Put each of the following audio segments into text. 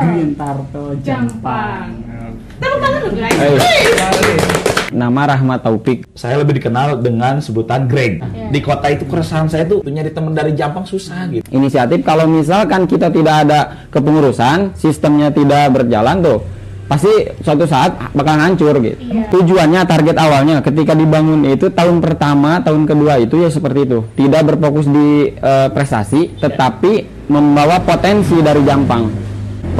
Green Turtle Jampang. Tepuk tangan dulu guys. Nama Rahmat Taufik. Saya lebih dikenal dengan sebutan Greg. Iya. Di kota itu keresahan saya tuh nyari teman dari Jampang susah gitu. Inisiatif kalau misalkan kita tidak ada kepengurusan, sistemnya tidak berjalan tuh, pasti suatu saat bakalan hancur gitu. Iya. Tujuannya, target awalnya ketika dibangun itu tahun pertama, tahun kedua itu ya seperti itu. Tidak berfokus di eh, prestasi, tetapi membawa potensi dari Jampang.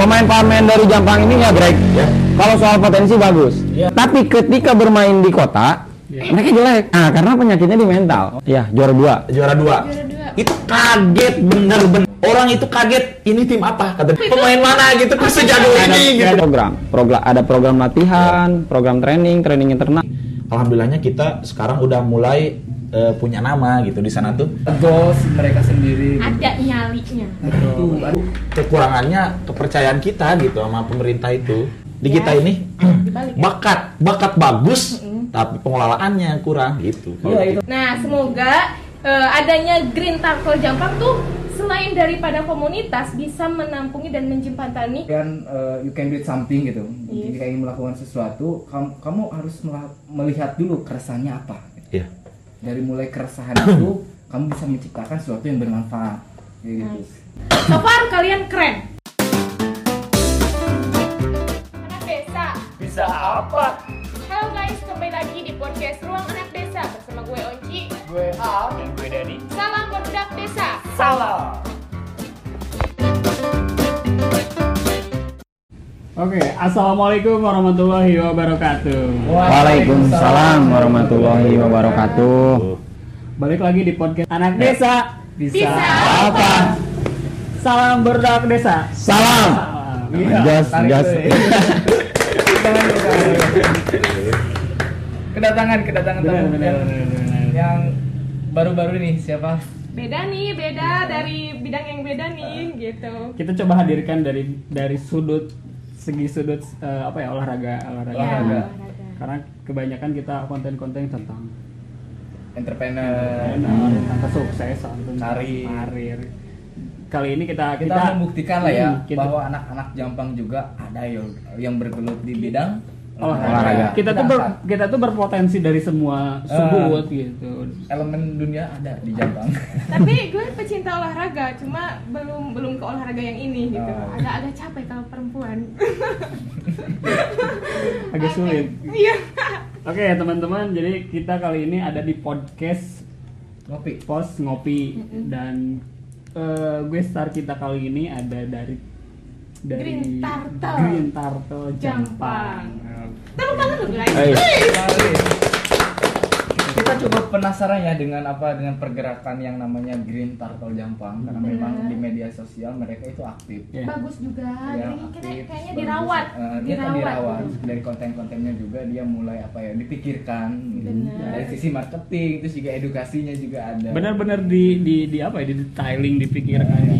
Pemain-pemain dari Jampang ini ya Greg, Ya. kalau soal potensi bagus. Ya. Tapi ketika bermain di kota, mereka jelek. Ah, karena penyakitnya di mental. Ya, juara dua. Juara dua. Juara dua. Itu kaget bener-bener. Orang itu kaget. Ini tim apa? Kata pemain mana gitu. Kok ada, ini gitu. ada program, program ada program latihan, program training, training internal. Alhamdulillahnya kita sekarang udah mulai eh, punya nama gitu di sana tuh. Goals mereka sendiri. Ada nyalinya. Betul. Kekurangannya kepercayaan kita gitu sama pemerintah itu. Di Ya. kita ini Dibalik ya. bakat, bakat bagus, tapi pengelolaannya kurang gitu. Iya itu. Nah, semoga eh, adanya Green Turtle Jampang tuh selain daripada komunitas bisa menampungi dan menjembatani kan uh, you can do it something gitu. Yes. Jika ingin melakukan sesuatu, kamu, kamu harus melihat dulu keresahannya apa. Iya. Dari mulai keresahan itu, kamu bisa menciptakan sesuatu yang bermanfaat. Kayak gitu. Nice. So far kalian keren. Anak desa. Bisa apa? Halo guys, kembali lagi di podcast Ruang Anak Desa bersama gue Onci. Gue Al dan gue Dedi. Salam budak desa. Salah. Oke, assalamualaikum warahmatullahi wabarakatuh. Waalaikumsalam warahmatullahi wabarakatuh. Balik lagi di podcast Anak Desa. Bisa. Apa? Salam berdak desa. Salam. Iya. Jas, tarik jas. dulu ya. Kedatangan, kedatangan Benar, tamu yang, yang baru-baru ini siapa? Beda nih, beda dari bidang yang beda nih, gitu. Kita coba hadirkan dari dari sudut segi sudut eh, apa ya olahraga olahraga. Ya, Olahraga. olahraga. Karena kebanyakan kita konten-konten tentang Entrepreneur. entrepreneur, tentang kesuksesan, tentang Karir. karir. Kali ini kita Kita, membuktikan lah ya Hmm, kita- bahwa anak-anak Jampang juga ada yang yang bergelut di bidang Olahraga. Kita tuh ber- kita tuh berpotensi dari semua sudut gitu. elemen dunia ada di Jampang. Tapi gue pecinta olahraga, cuma belum belum ke olahraga yang ini gitu. Oh. Agak-agak capek kalau perempuan. Agak sulit. Iya. Oke teman-teman, jadi kita kali ini ada di podcast Ngopi. pos ngopi dan eh, gue star kita kali ini ada dari dari Green Turtle. Green Turtle Jampang. Tepuk tangan dulu guys. Kita coba penasaran ya dengan apa dengan pergerakan yang namanya Green Turtle Jampang karena Bener. memang di media sosial mereka itu aktif. Ya. Bagus juga. Ya, Jadi kita aktif, kayaknya bagus. dirawat. Eh, dia kan dirawat dari konten-kontennya juga dia mulai apa ya dipikirkan gitu. Bener. dari sisi marketing terus juga edukasinya juga ada. Benar-benar di, di di apa ya di detailing dipikirkan di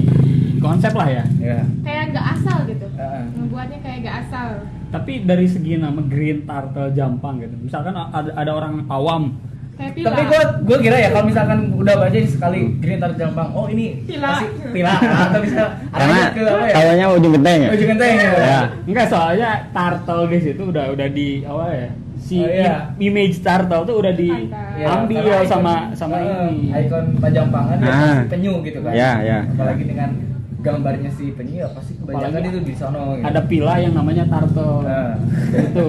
konsep lah ya. Ya. Kayak nggak asal gitu. Heeh. Ngebuatnya kayak nggak asal. Tapi dari segi nama Green Turtle Jampang gitu. Misalkan ada ada orang awam Kayak. Tapi gue gue kira ya kalau misalkan udah baca sekali Green Turtle Jampang, oh ini Pila. pasti pila atau bisa Karena ke apa ya? kayaknya ujung genteng ya. Ujung genteng ya. Ya. Enggak soalnya turtle guys itu udah udah di apa ya si Oh, iya. im- image turtle tuh udah Iya, diambil karena sama sama eh, ini. ikon Pajampangan dia Ah. pasti penyu gitu kan. Ya, ya. Apalagi dengan gambarnya si penyu ya pasti kebanyakan Apalagi itu di sono gitu. Ada pila yang namanya turtle. Nah. Itu.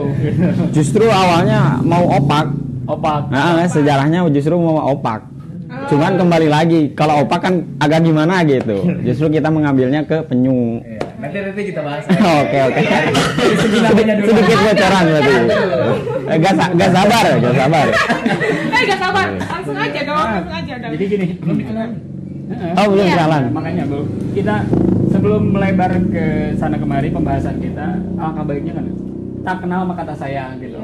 Justru awalnya mau opak. Opak. Nah, sejarahnya justru mau opak. Cuman kembali lagi, kalau opak kan agak gimana gitu. Justru kita mengambilnya ke penyu. Iya, nanti nanti kita bahas. Oke oke. Namanya dulu. Sedikit bocoran berarti. Eh, Gak, gak sabar, gak sabar. Eh gak sabar. Langsung aja dong. Langsung aja dong. Jadi gini. Belum dikenalan. Oh belum Iya. jalan. Makanya belum. Kita sebelum melebar ke sana kemari pembahasan kita, alangkah baiknya kan tak kenal maka kata sayang gitu.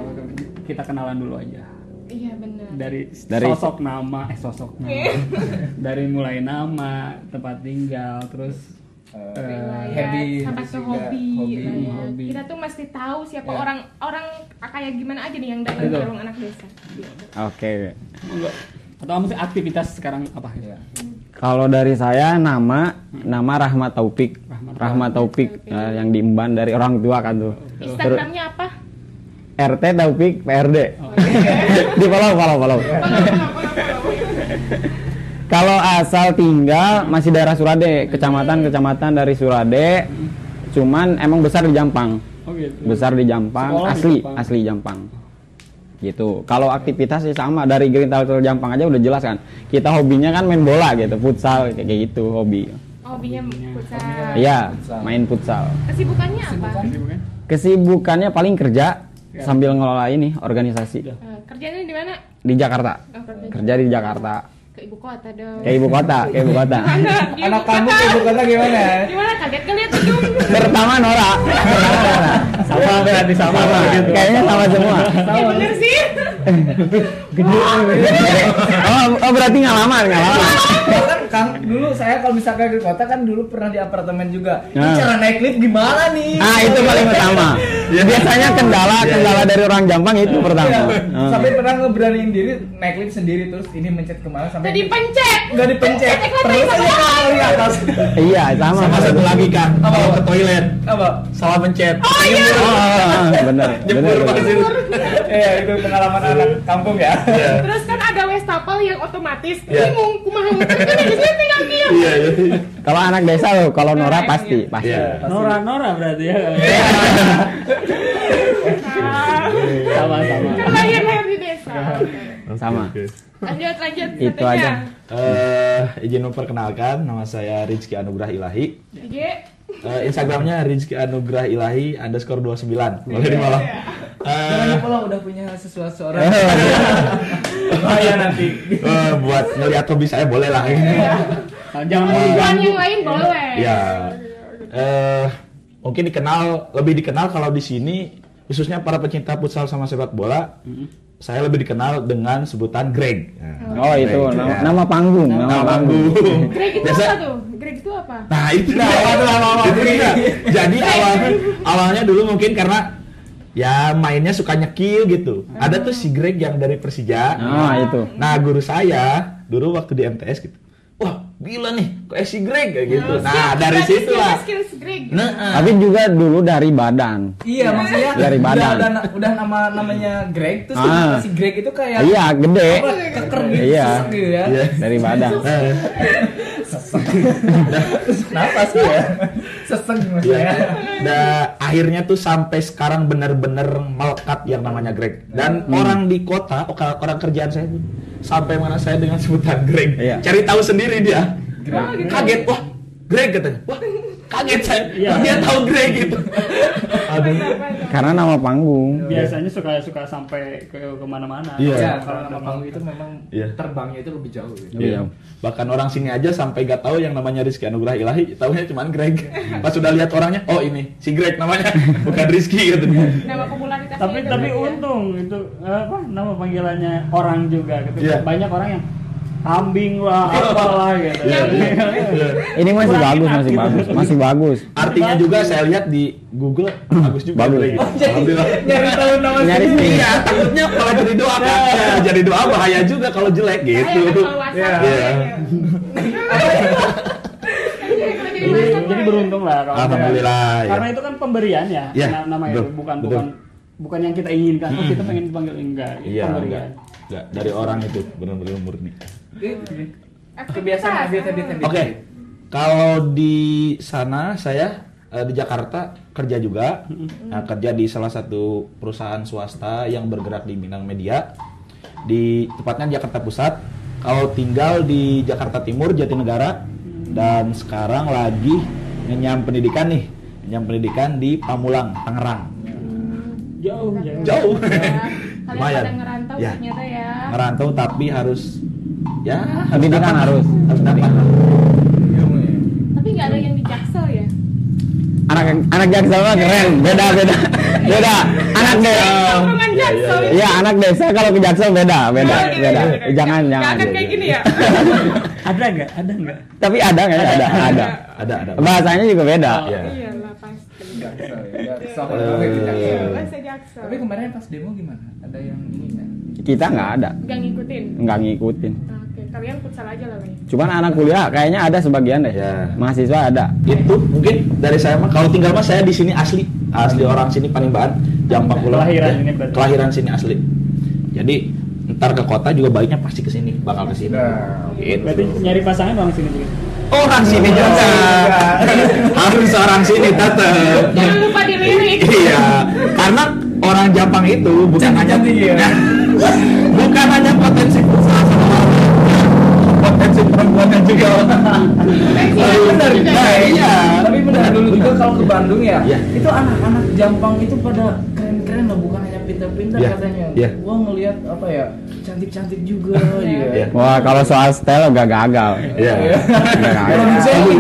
Kita kenalan dulu aja. Iya benar. Dari, Dari- sosok nama, eh sosok nama. dari mulai nama, tempat tinggal, terus Eh, eh, Riwayat, habit, sampai ke hobi, hobi. ya. Hobi. kita tuh mesti tahu siapa Ya. orang orang kayak gimana aja nih yang datang Betul. ke anak desa Gitu. Oke. enggak. atau kamu sih aktivitas sekarang apa? Iya. Kalau dari saya nama nama Rahmat Taufik. Rahmat Taufik ya, yang diemban dari orang tua kan tuh. Instagramnya apa? RT Taufik PRD. Di follow follow follow. Kalau asal tinggal masih daerah Surade, kecamatan-kecamatan dari Surade. Cuman emang besar di Jampang. Oh gitu. Besar di Jampang, Sekolah di asli, Jampang. asli Jampang. Gitu. Kalau aktivitas sih sama dari Green Talk Jampang aja udah jelas kan. Kita hobinya kan main bola gitu, futsal kayak gitu hobi. Hobinya futsal. Iya, main futsal. Kesibukannya apa? Kesibukan? Kesibukannya paling kerja Ya. sambil ngelola ini organisasi Eh, kerjanya di mana? di Jakarta. Oh, kerja Kerja di Jakarta. Ke ibu kota dong. Kayak ibu kota, kayak ibu kota. Anak kamu ke ibu kota gimana? Gimana kaget kalian gedung? Pertama Nora. Pertama Nora. Sama berarti sama, Sama. gitu. Kayaknya sama semua. Ya bener sih. Oh, oh berarti ngalaman, ngalaman. Kang dulu saya kalau misalkan ke kota kan dulu pernah di apartemen juga. Ini Nah. cara naik lift gimana nih? Ah, itu paling utama. Biasanya kendala kendala dari orang Jampang itu pertama. Iya. Sampai pernah ngeberaniin diri naik lift sendiri terus ini mencet ke mana sampai Jadi pencet. nggak dipencet Pencet ke terus aja bawah. kali atas Iya, sama. Sama satu lagi kan, Apa? kalau ke toilet apa salah pencet. Oh iya. Oh, bener. Jemur bener, pasir. Iya itu pengalaman anak kampung ya Terus kan ada wastafel yang otomatis. Iya. Bingung kumaha ngecek kan di sini tinggal diam. Iya, iya. Kalau anak desa loh, kalau Nora pasti, pasti. Iya. Nora Nora berarti ya. sama sama. Lahir lahir di desa. Sama. Lanjut lanjut. Itu aja. Eh, izin memperkenalkan, nama saya Rizky Anugrah Ilahi. IG. Eh, Instagramnya Rizky Anugrah Ilahi underscore 29 Boleh di malam. Jangan Eh, lupa lo udah punya sesuatu orang Bahaya nanti eh, buat ngeliat hobi saya boleh lah. Nah, Jangan mau diganggu. yang lain boleh. Ya, eh mungkin dikenal lebih dikenal kalau di sini khususnya para pecinta futsal sama sepak bola. Saya lebih dikenal dengan sebutan Greg. Nah, Oh itu Greg, nama, ya. nama panggung, nama, Nama panggung. panggung. Greg itu Biasa- apa tuh? Greg itu apa? Nah itu dia. Itu dia. Jadi awalnya awalnya dulu mungkin karena ya mainnya suka nyekil gitu. Ada tuh si Greg yang dari Persija. Ah itu. Nah guru saya dulu waktu di MTS gitu. Wah gila nih, kok si Greg kayak gitu. Nah skill- dari situ lah. Nah, ah. Tapi juga dulu dari badan. Iya maksudnya Dari badan. Udah, udah, udah nama namanya Greg Terus Ah. si Greg itu kayak Iya, gede. apa, Keker gitu Iya. gitu ya Iya. Dari badan. Terus kenapa sih ya Sesek Iya. maksudnya Nah, akhirnya tuh sampai sekarang bener-bener melekat yang namanya Greg. Dan orang di kota, orang, kerjaan saya tuh sampai mana saya dengan sebutan Greg. Iya. Cari tahu sendiri dia. Gitu. Kaget, wah, Greg katanya. Wah, kaget saya. Iya. Dia tahu Greg gitu. Aduh. Karena nama panggung. Biasanya suka suka sampai ke ke mana-mana. Iya. Ya, Kalau nama panggung itu memang Iya. terbangnya itu lebih jauh gitu. Iya. Bahkan orang sini aja sampai gak tahu yang namanya Rizky Anugrah Ilahi, tahunya cuma Greg. Pas sudah lihat orangnya, oh ini si Greg namanya, bukan Rizky gitu. Nama popularitasnya Tapi tapi ya. untung itu apa nama panggilannya orang juga gitu. Iya. Banyak orang yang kambing lah, apalah gitu. Iya. Iya. Ini masih Kurangin bagus, masih aktif. bagus, masih bagus. Artinya juga saya lihat di Google bagus juga. Bagus. Greg. Oh, jadi Alhamdulillah. nyari tahu nama Nyari sendiri. Iya, takutnya kalau jadi doa kan. Ya, jadi doa bahaya juga kalau jelek gitu. Iya. Jadi, jadi beruntung lah kalau Alhamdulillah, ya. Karena itu kan pemberian ya, Ya, na- namanya betul, bukan betul. bukan bukan yang kita inginkan. Oh, kita pengen dipanggil enggak, itu Iya, pemberian. enggak. Enggak, dari orang itu benar-benar murni. Kebiasaan habit-habit Oke. Kalau di sana saya eh, di Jakarta kerja juga. Nah, kerja di salah satu perusahaan swasta yang bergerak di bidang media. Di tepatnya di Jakarta Pusat. Kalau tinggal di Jakarta Timur, Jatinegara dan sekarang lagi ngenyam pendidikan nih. Ngenyam pendidikan di Pamulang, Tangerang. Jauh, jauh. Jauh. Kalian Lumayan. pada ngerantau Ya. ternyata ya. Ngerantau tapi harus ya Pendidikan dapat. harus. harus dapat. Tapi nggak ada yang di Jaksel ya. Anak anak jaksel mah keren, beda beda, beda. Anak desa. Tongkrongan Jaksel. Iya, anak desa kalau ke jaksel beda, beda, Oh, beda. gitu. Jangan, akan kayak gini ya. Ada nggak? Ada nggak? Tapi ada nggak? Ada, ada. Ada ada. Bahasanya juga beda. Iya. Iya lah pasti. Jaksel ya. Jaksel. Jaksel. Eh, Bahasa Jaksel. Tapi kemarin pas demo gimana? Ada yang ini nggak? kita nggak ada, Nggak ngikutin. nggak ngikutin. Oke, kalian futsal aja lah nih. Cuman anak kuliah kayaknya ada sebagian deh. Ya. Mahasiswa ada. itu mungkin dari saya mah kalau tinggal mah saya di sini asli asli orang sini Panimbahan Jampang pula Kelahiran Ya, ini berarti. kelahiran sini asli jadi ntar ke kota juga baiknya pasti ke sini bakal ke sini Nah, gitu. Berarti nyari pasangan orang sini juga. Orang sini juga harus orang sini tetap Jangan lupa dilirik. iya. Karena orang Jampang itu bukan hanya Cantik-cantik ya. bukan hanya potensi usaha potensi perempuannya juga. Tapi benar, nah, iya. Tapi benar dulu juga kalau ke Bandung ya, Iya. itu anak-anak Jampang itu pada hanya pintar-pintar Iya. katanya. Iya. Gua ngelihat apa ya, cantik-cantik juga Iya. ya. Iya. Wah kalau soal style gak gagal. iya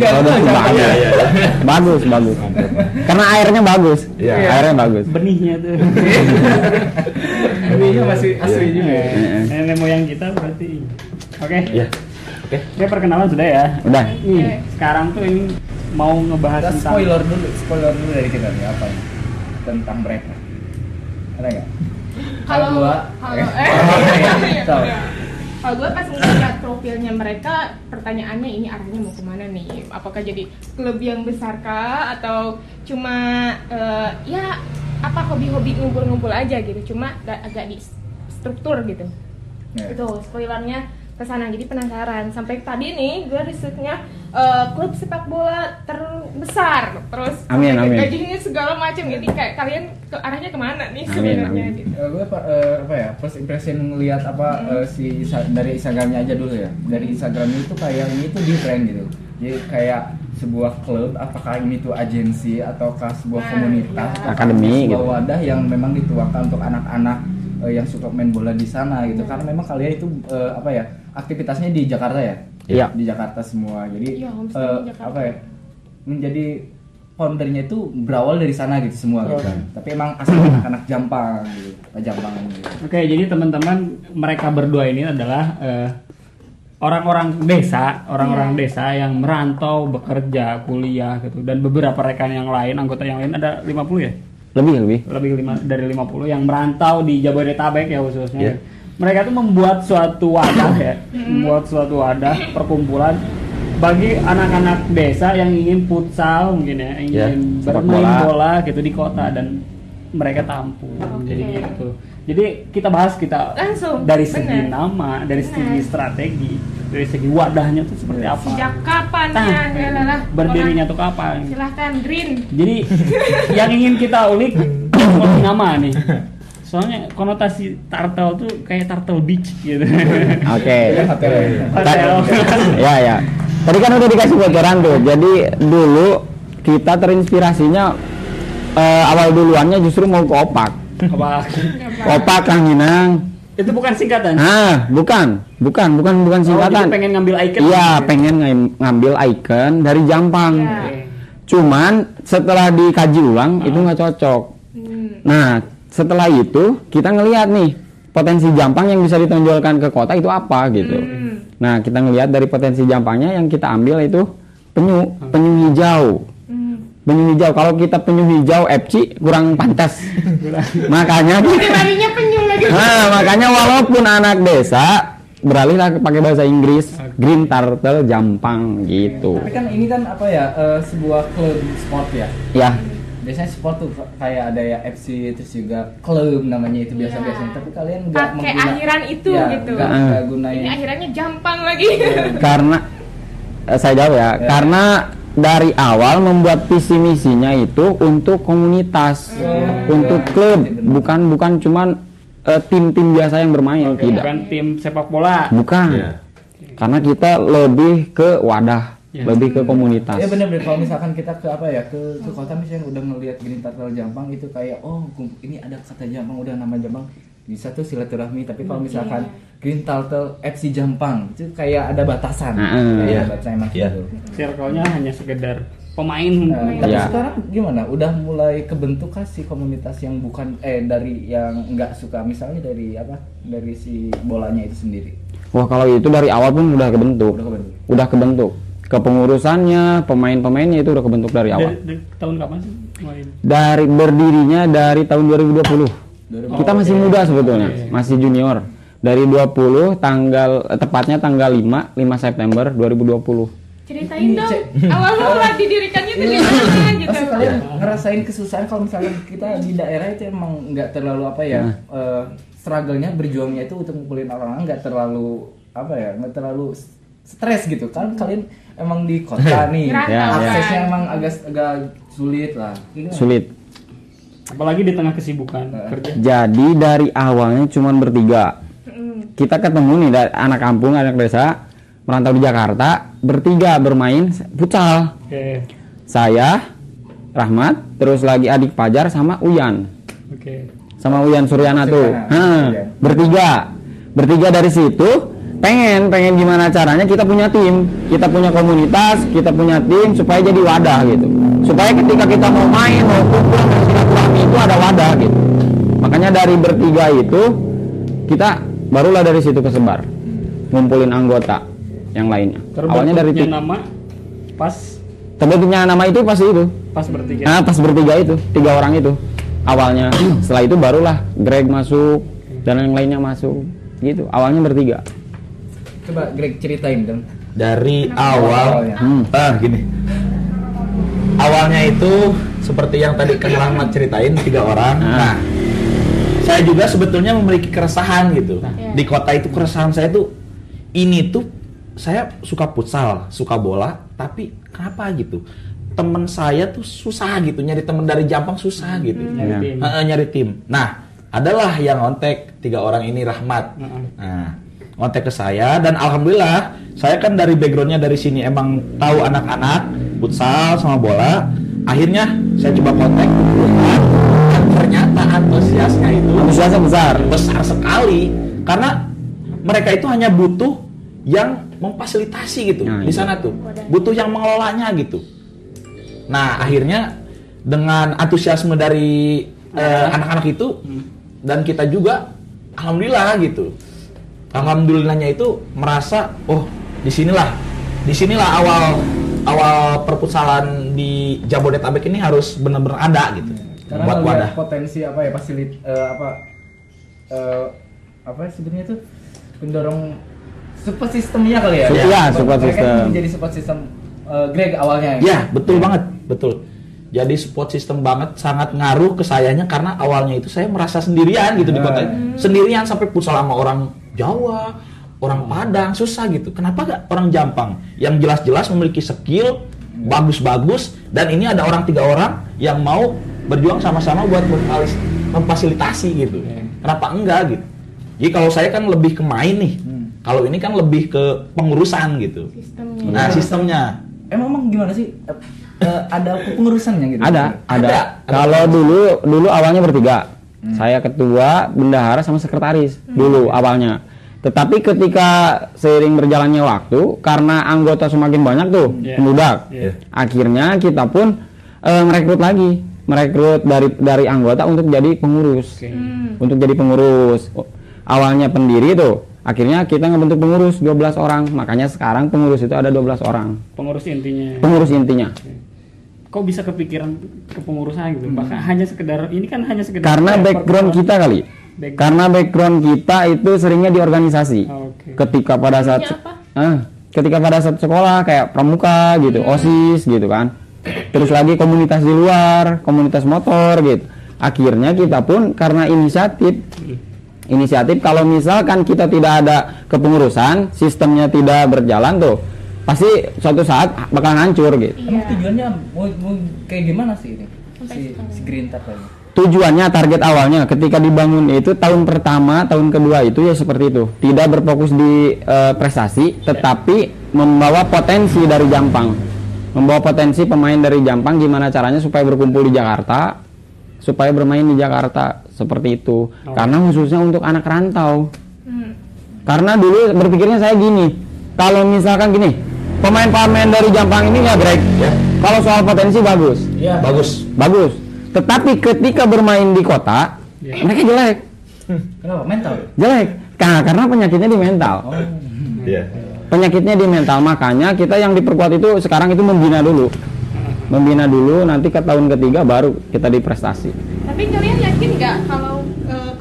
Bagus, iya iya bagus, bagus. Karena airnya bagus. Iya. Airnya bagus. Benihnya tuh. Ini masih asli Iya. juga. ya. Heeh. Nenek moyang kita berarti. Oke. iya oke Oke, perkenalan sudah ya. Udah. Nih, sekarang tuh ini mau ngebahas Kita tentang spoiler dulu, spoiler dulu dari kita nih apa nih tentang mereka. Ada nggak? Kalau gua, kalau eh, eh, iya, tahu. kalau gue pas ngeliat profilnya mereka, pertanyaannya ini arahnya mau ke mana nih? Apakah jadi klub yang besar kah atau cuma eh, ya apa hobi-hobi ngumpul-ngumpul aja gitu? Cuma agak di struktur gitu. Ya. Itu spoilernya ke sana. Jadi penasaran. Sampai tadi nih gue risetnya eh, klub sepak bola terbesar. Terus Amin, amin. gajinya segala macam. Jadi kayak kalian ke arahnya ke mana nih Amin, sebenarnya amin. gitu. Eh, gue apa, eh, apa ya first impression ngelihat apa eh, si Isa- dari Instagramnya aja dulu ya dari Instagramnya itu kayak ini tuh different gitu jadi kayak sebuah klub apakah ini tuh agensi ataukah sebuah Nah, komunitas iya. ataukah Akademi sebuah gitu. wadah yang memang dituangkan untuk anak-anak yang suka main bola di sana gitu karena memang kalian itu eh, apa ya aktivitasnya di Jakarta ya Iya. di Jakarta semua jadi Iya, eh, di Jakarta. apa ya menjadi foundernya itu berawal dari sana gitu semua gitu Oke. kan. Tapi emang asli anak-anak Jampang gitu, Jampangan gitu. Oke, jadi teman-teman mereka berdua ini adalah eh, orang-orang desa, orang-orang Iya. desa yang merantau, bekerja, kuliah gitu dan beberapa rekan yang lain, anggota yang lain ada 50 ya? Lebih lebih. Lebih lima, dari 50 yang merantau di Jabodetabek ya khususnya. Iya. Mereka tuh membuat suatu wadah ya, membuat suatu wadah perkumpulan bagi anak-anak desa yang ingin futsal mungkin ya, yang Ya, ingin sepak bermain bola. bola gitu di kota dan mereka tampung. Oke. Jadi gitu. Jadi kita bahas kita Langsung, dari segi bener. nama, dari segi Bener. strategi, dari segi wadahnya tuh seperti apa. Sejak kapan Tah, ya? Ya berdirinya Orang- tuh kapan? Silahkan Green. Jadi yang ingin kita ulik nama nih. Soalnya konotasi turtle tuh kayak turtle beach gitu. Oke. Ya, hotel. Hotel. ya ya. Tadi kan udah dikasih bocoran tuh. Jadi dulu kita terinspirasinya eh, awal duluannya justru mau ke opak. Apa? Opak Kang Minang. Itu bukan singkatan. Ah, bukan, bukan, bukan, bukan Oh, jadi singkatan. pengen ngambil icon. Iya, gitu. pengen ngam- ngambil icon dari Jampang. Iya. Oke. Cuman setelah dikaji ulang itu nggak cocok. Hmm. Nah, setelah itu kita ngelihat nih potensi Jampang yang bisa ditonjolkan ke kota itu apa gitu. Hmm. Nah, kita ngelihat dari potensi Jampangnya yang kita ambil itu penyu, penyu hijau. Hmm. Penyu hijau. Kalau kita penyu hijau FC kurang pantas. makanya penyu lagi. Nah, makanya walaupun anak desa beralihlah ke pakai bahasa Inggris Green Turtle Jampang gitu. Tapi kan ini kan apa ya eh, sebuah klub sport ya. Ya, Biasanya sport tuh kayak ada ya FC terus juga klub namanya itu biasa-biasa. Iya. Tapi kalian nggak Pakai mengguna- akhiran itu Iya, gitu. nggak- Ah. nggak gunain. Ini akhirannya jampang lagi. karena eh, saya jawab ya, Ya. karena dari awal membuat visi misinya itu untuk komunitas, untuk iya. klub, Benar. bukan bukan cuman eh, tim-tim biasa yang bermain, Oke, tidak. bukan tim sepak bola. Bukan. Iya. Karena kita lebih ke wadah, Ya. lebih ke komunitas. Ya benar-benar kalau misalkan kita ke apa ya ke ke kota misalnya udah ngelihat Green Turtle Jampang itu kayak oh ini ada kata Jampang udah nama Jampang bisa tuh silaturahmi tapi kalau misalkan Green Turtle FC Jampang itu kayak ada batasan Nah, kayak iya. ada batasan emang Iya. gitu. Circle-nya hanya sekedar pemain. Nah, tapi Iya. sekarang gimana? Udah mulai kebentuk kah si komunitas yang bukan eh dari yang nggak suka misalnya dari apa? Dari si bolanya itu sendiri. Wah kalau itu dari awal pun udah kebentuk, Udah kebentuk. udah kebentuk. Kepengurusannya, pemain-pemainnya itu udah kebentuk dari awal. Dari, dari tahun kapan sih? mulai? Dari berdirinya dari tahun 2020. Kita masih muda sebetulnya, masih junior. Dari 20 tanggal eh, tepatnya tanggal 5 5 September 2020. Ceritain dong awal mula didirikannya itu gimana gitu. Pasti kalian ngerasain kesusahan kalau misalnya kita di daerah itu emang nggak terlalu apa ya eh, struggle-nya berjuangnya itu untuk ngumpulin orang nggak terlalu apa ya nggak terlalu stres gitu kan kalian emang di kota nih Ya, ya. aksesnya kan. emang agak agak sulit lah Gimana? Sulit. Apalagi di tengah kesibukan kerja. Jadi dari awalnya cuman bertiga. Kita ketemu nih dari anak kampung, anak desa, merantau di Jakarta, bertiga bermain futsal. Oke. Saya, Rahmat, terus lagi adik Pajar sama Uyan. Oke. Sama Uyan Suryana tuh. Iya. bertiga. Bertiga dari situ pengen pengen gimana caranya kita punya tim, kita punya komunitas, kita punya tim supaya jadi wadah gitu. Supaya ketika kita mau main, mau kumpul mau silaturahmi itu ada wadah gitu. Makanya dari bertiga itu kita barulah dari situ kesebar. Ngumpulin anggota yang lainnya. Awalnya dari tim. nama pas Terbentuknya nama itu pasti itu. pas bertiga. Nah, pas bertiga itu, tiga orang itu awalnya. Setelah itu barulah Greg masuk dan yang lainnya masuk. Gitu. Awalnya bertiga. Coba Greg ceritain dong dari awal Awalnya. Hmm. ah gini awalnya itu seperti yang tadi Kang Rahmat ceritain tiga orang Ah. nah saya juga sebetulnya memiliki keresahan gitu Iya. di kota itu keresahan saya tuh ini tuh saya suka futsal suka bola tapi kenapa gitu temen saya tuh susah gitu nyari temen dari Jampang susah gitu Nyari Ya. tim. Heeh, nyari tim. Nah, adalah yang ngontek tiga orang ini Rahmat. Nah, ngontek ke saya. Dan alhamdulillah saya kan dari backgroundnya dari sini emang tahu anak-anak futsal sama bola. Akhirnya saya coba kontak dan ternyata antusiasnya itu Antusiasnya besar. besar sekali. Karena mereka itu hanya butuh yang memfasilitasi gitu Nah, di iya. sana tuh. Butuh yang mengelolanya gitu. Nah akhirnya dengan antusiasme dari eh, anak-anak itu dan kita juga alhamdulillah gitu alhamdulillahnya itu merasa oh di sinilah di sinilah awal awal perputaran di Jabodetabek ini harus benar-benar ada gitu karena buat wadah potensi apa ya fasilit eh, apa eh, apa sebenarnya tuh pendorong support sistemnya kali ya Iya, support Mereka system. menjadi support system eh, Greg awalnya Ya, betul banget, betul. Jadi support system banget sangat ngaruh ke sayanya karena awalnya itu saya merasa sendirian gitu di kota. Sendirian sampai futsal sama orang Jawa, orang Padang, susah gitu. Kenapa gak orang Jampang yang jelas-jelas memiliki skill bagus-bagus dan ini ada orang tiga orang yang mau berjuang sama-sama buat memfasilitasi gitu. Kenapa enggak gitu? Jadi kalau saya kan lebih ke main nih. Kalau ini kan lebih ke pengurusan gitu. Sistemnya. Nah, sistemnya emang emang gimana sih eh, ada kepengurusannya gitu Ada, ada. Ada. Kalau dulu dulu awalnya bertiga. Saya ketua, bendahara sama sekretaris dulu awalnya. Tetapi ketika seiring berjalannya waktu, karena anggota semakin banyak tuh, Iya. membludak. Iya. Akhirnya kita pun eh, merekrut lagi, merekrut dari dari anggota untuk jadi pengurus. Oke. Hmm. Untuk jadi pengurus. Awalnya pendiri tuh, akhirnya kita ngebentuk pengurus 12 orang. Makanya sekarang pengurus itu ada 12 orang. Pengurus intinya. Pengurus intinya. Kok bisa kepikiran kepengurusan gitu? Bahkan hanya sekedar ini kan hanya sekedar Karena eh, background kita kali. Background. Karena background kita itu seringnya di organisasi. Oh, Oke. Ketika pada saat ah, ketika pada saat sekolah kayak pramuka gitu, OSIS gitu kan. Terus lagi komunitas di luar, komunitas motor gitu. Akhirnya kita pun karena inisiatif inisiatif kalau misalkan kita tidak ada kepengurusan, sistemnya tidak berjalan tuh, pasti suatu saat bakal hancur gitu. Iya. tujuannya mau, mau kayak gimana sih ini si, si Green Tap tadi Tujuannya target awalnya ketika dibangun itu tahun pertama, tahun kedua itu ya seperti itu. Tidak berfokus di eh, prestasi, tetapi membawa potensi dari Jampang. Membawa potensi pemain dari Jampang gimana caranya supaya berkumpul di Jakarta, supaya bermain di Jakarta seperti itu. Karena khususnya untuk anak rantau. Hmm. Karena dulu berpikirnya saya gini, kalau misalkan gini, pemain-pemain dari Jampang ini ya Greg, Ya. kalau soal potensi bagus, Iya. bagus. bagus. Tetapi ketika bermain di kota, Ya. mereka jelek, kenapa mental jelek. Nah, karena penyakitnya di mental. oh Iya. Penyakitnya di mental, makanya kita yang diperkuat itu sekarang itu membina dulu. Membina dulu, nanti ke tahun ketiga baru kita di prestasi. Tapi kalian yakin nggak kalau eh,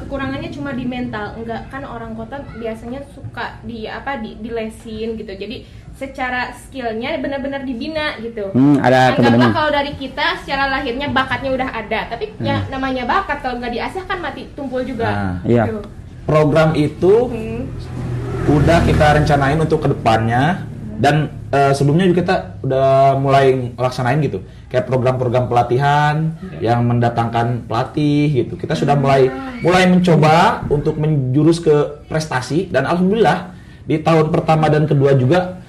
cuma di mental enggak kan orang kota biasanya suka di apa di dilesin gitu jadi secara skillnya benar-benar dibina gitu. Hmm, ada anggaplah kalau dari kita secara lahirnya bakatnya udah ada tapi ya namanya bakat kalau nggak diasah kan mati tumpul juga. Nah, iya. Gitu. Program itu Hmm. udah kita rencanain untuk ke depannya dan eh, sebelumnya juga kita udah mulai laksanain gitu. Kayak program-program pelatihan yang mendatangkan pelatih gitu. Kita sudah mulai mulai mencoba untuk menjurus ke prestasi dan alhamdulillah di tahun pertama dan kedua juga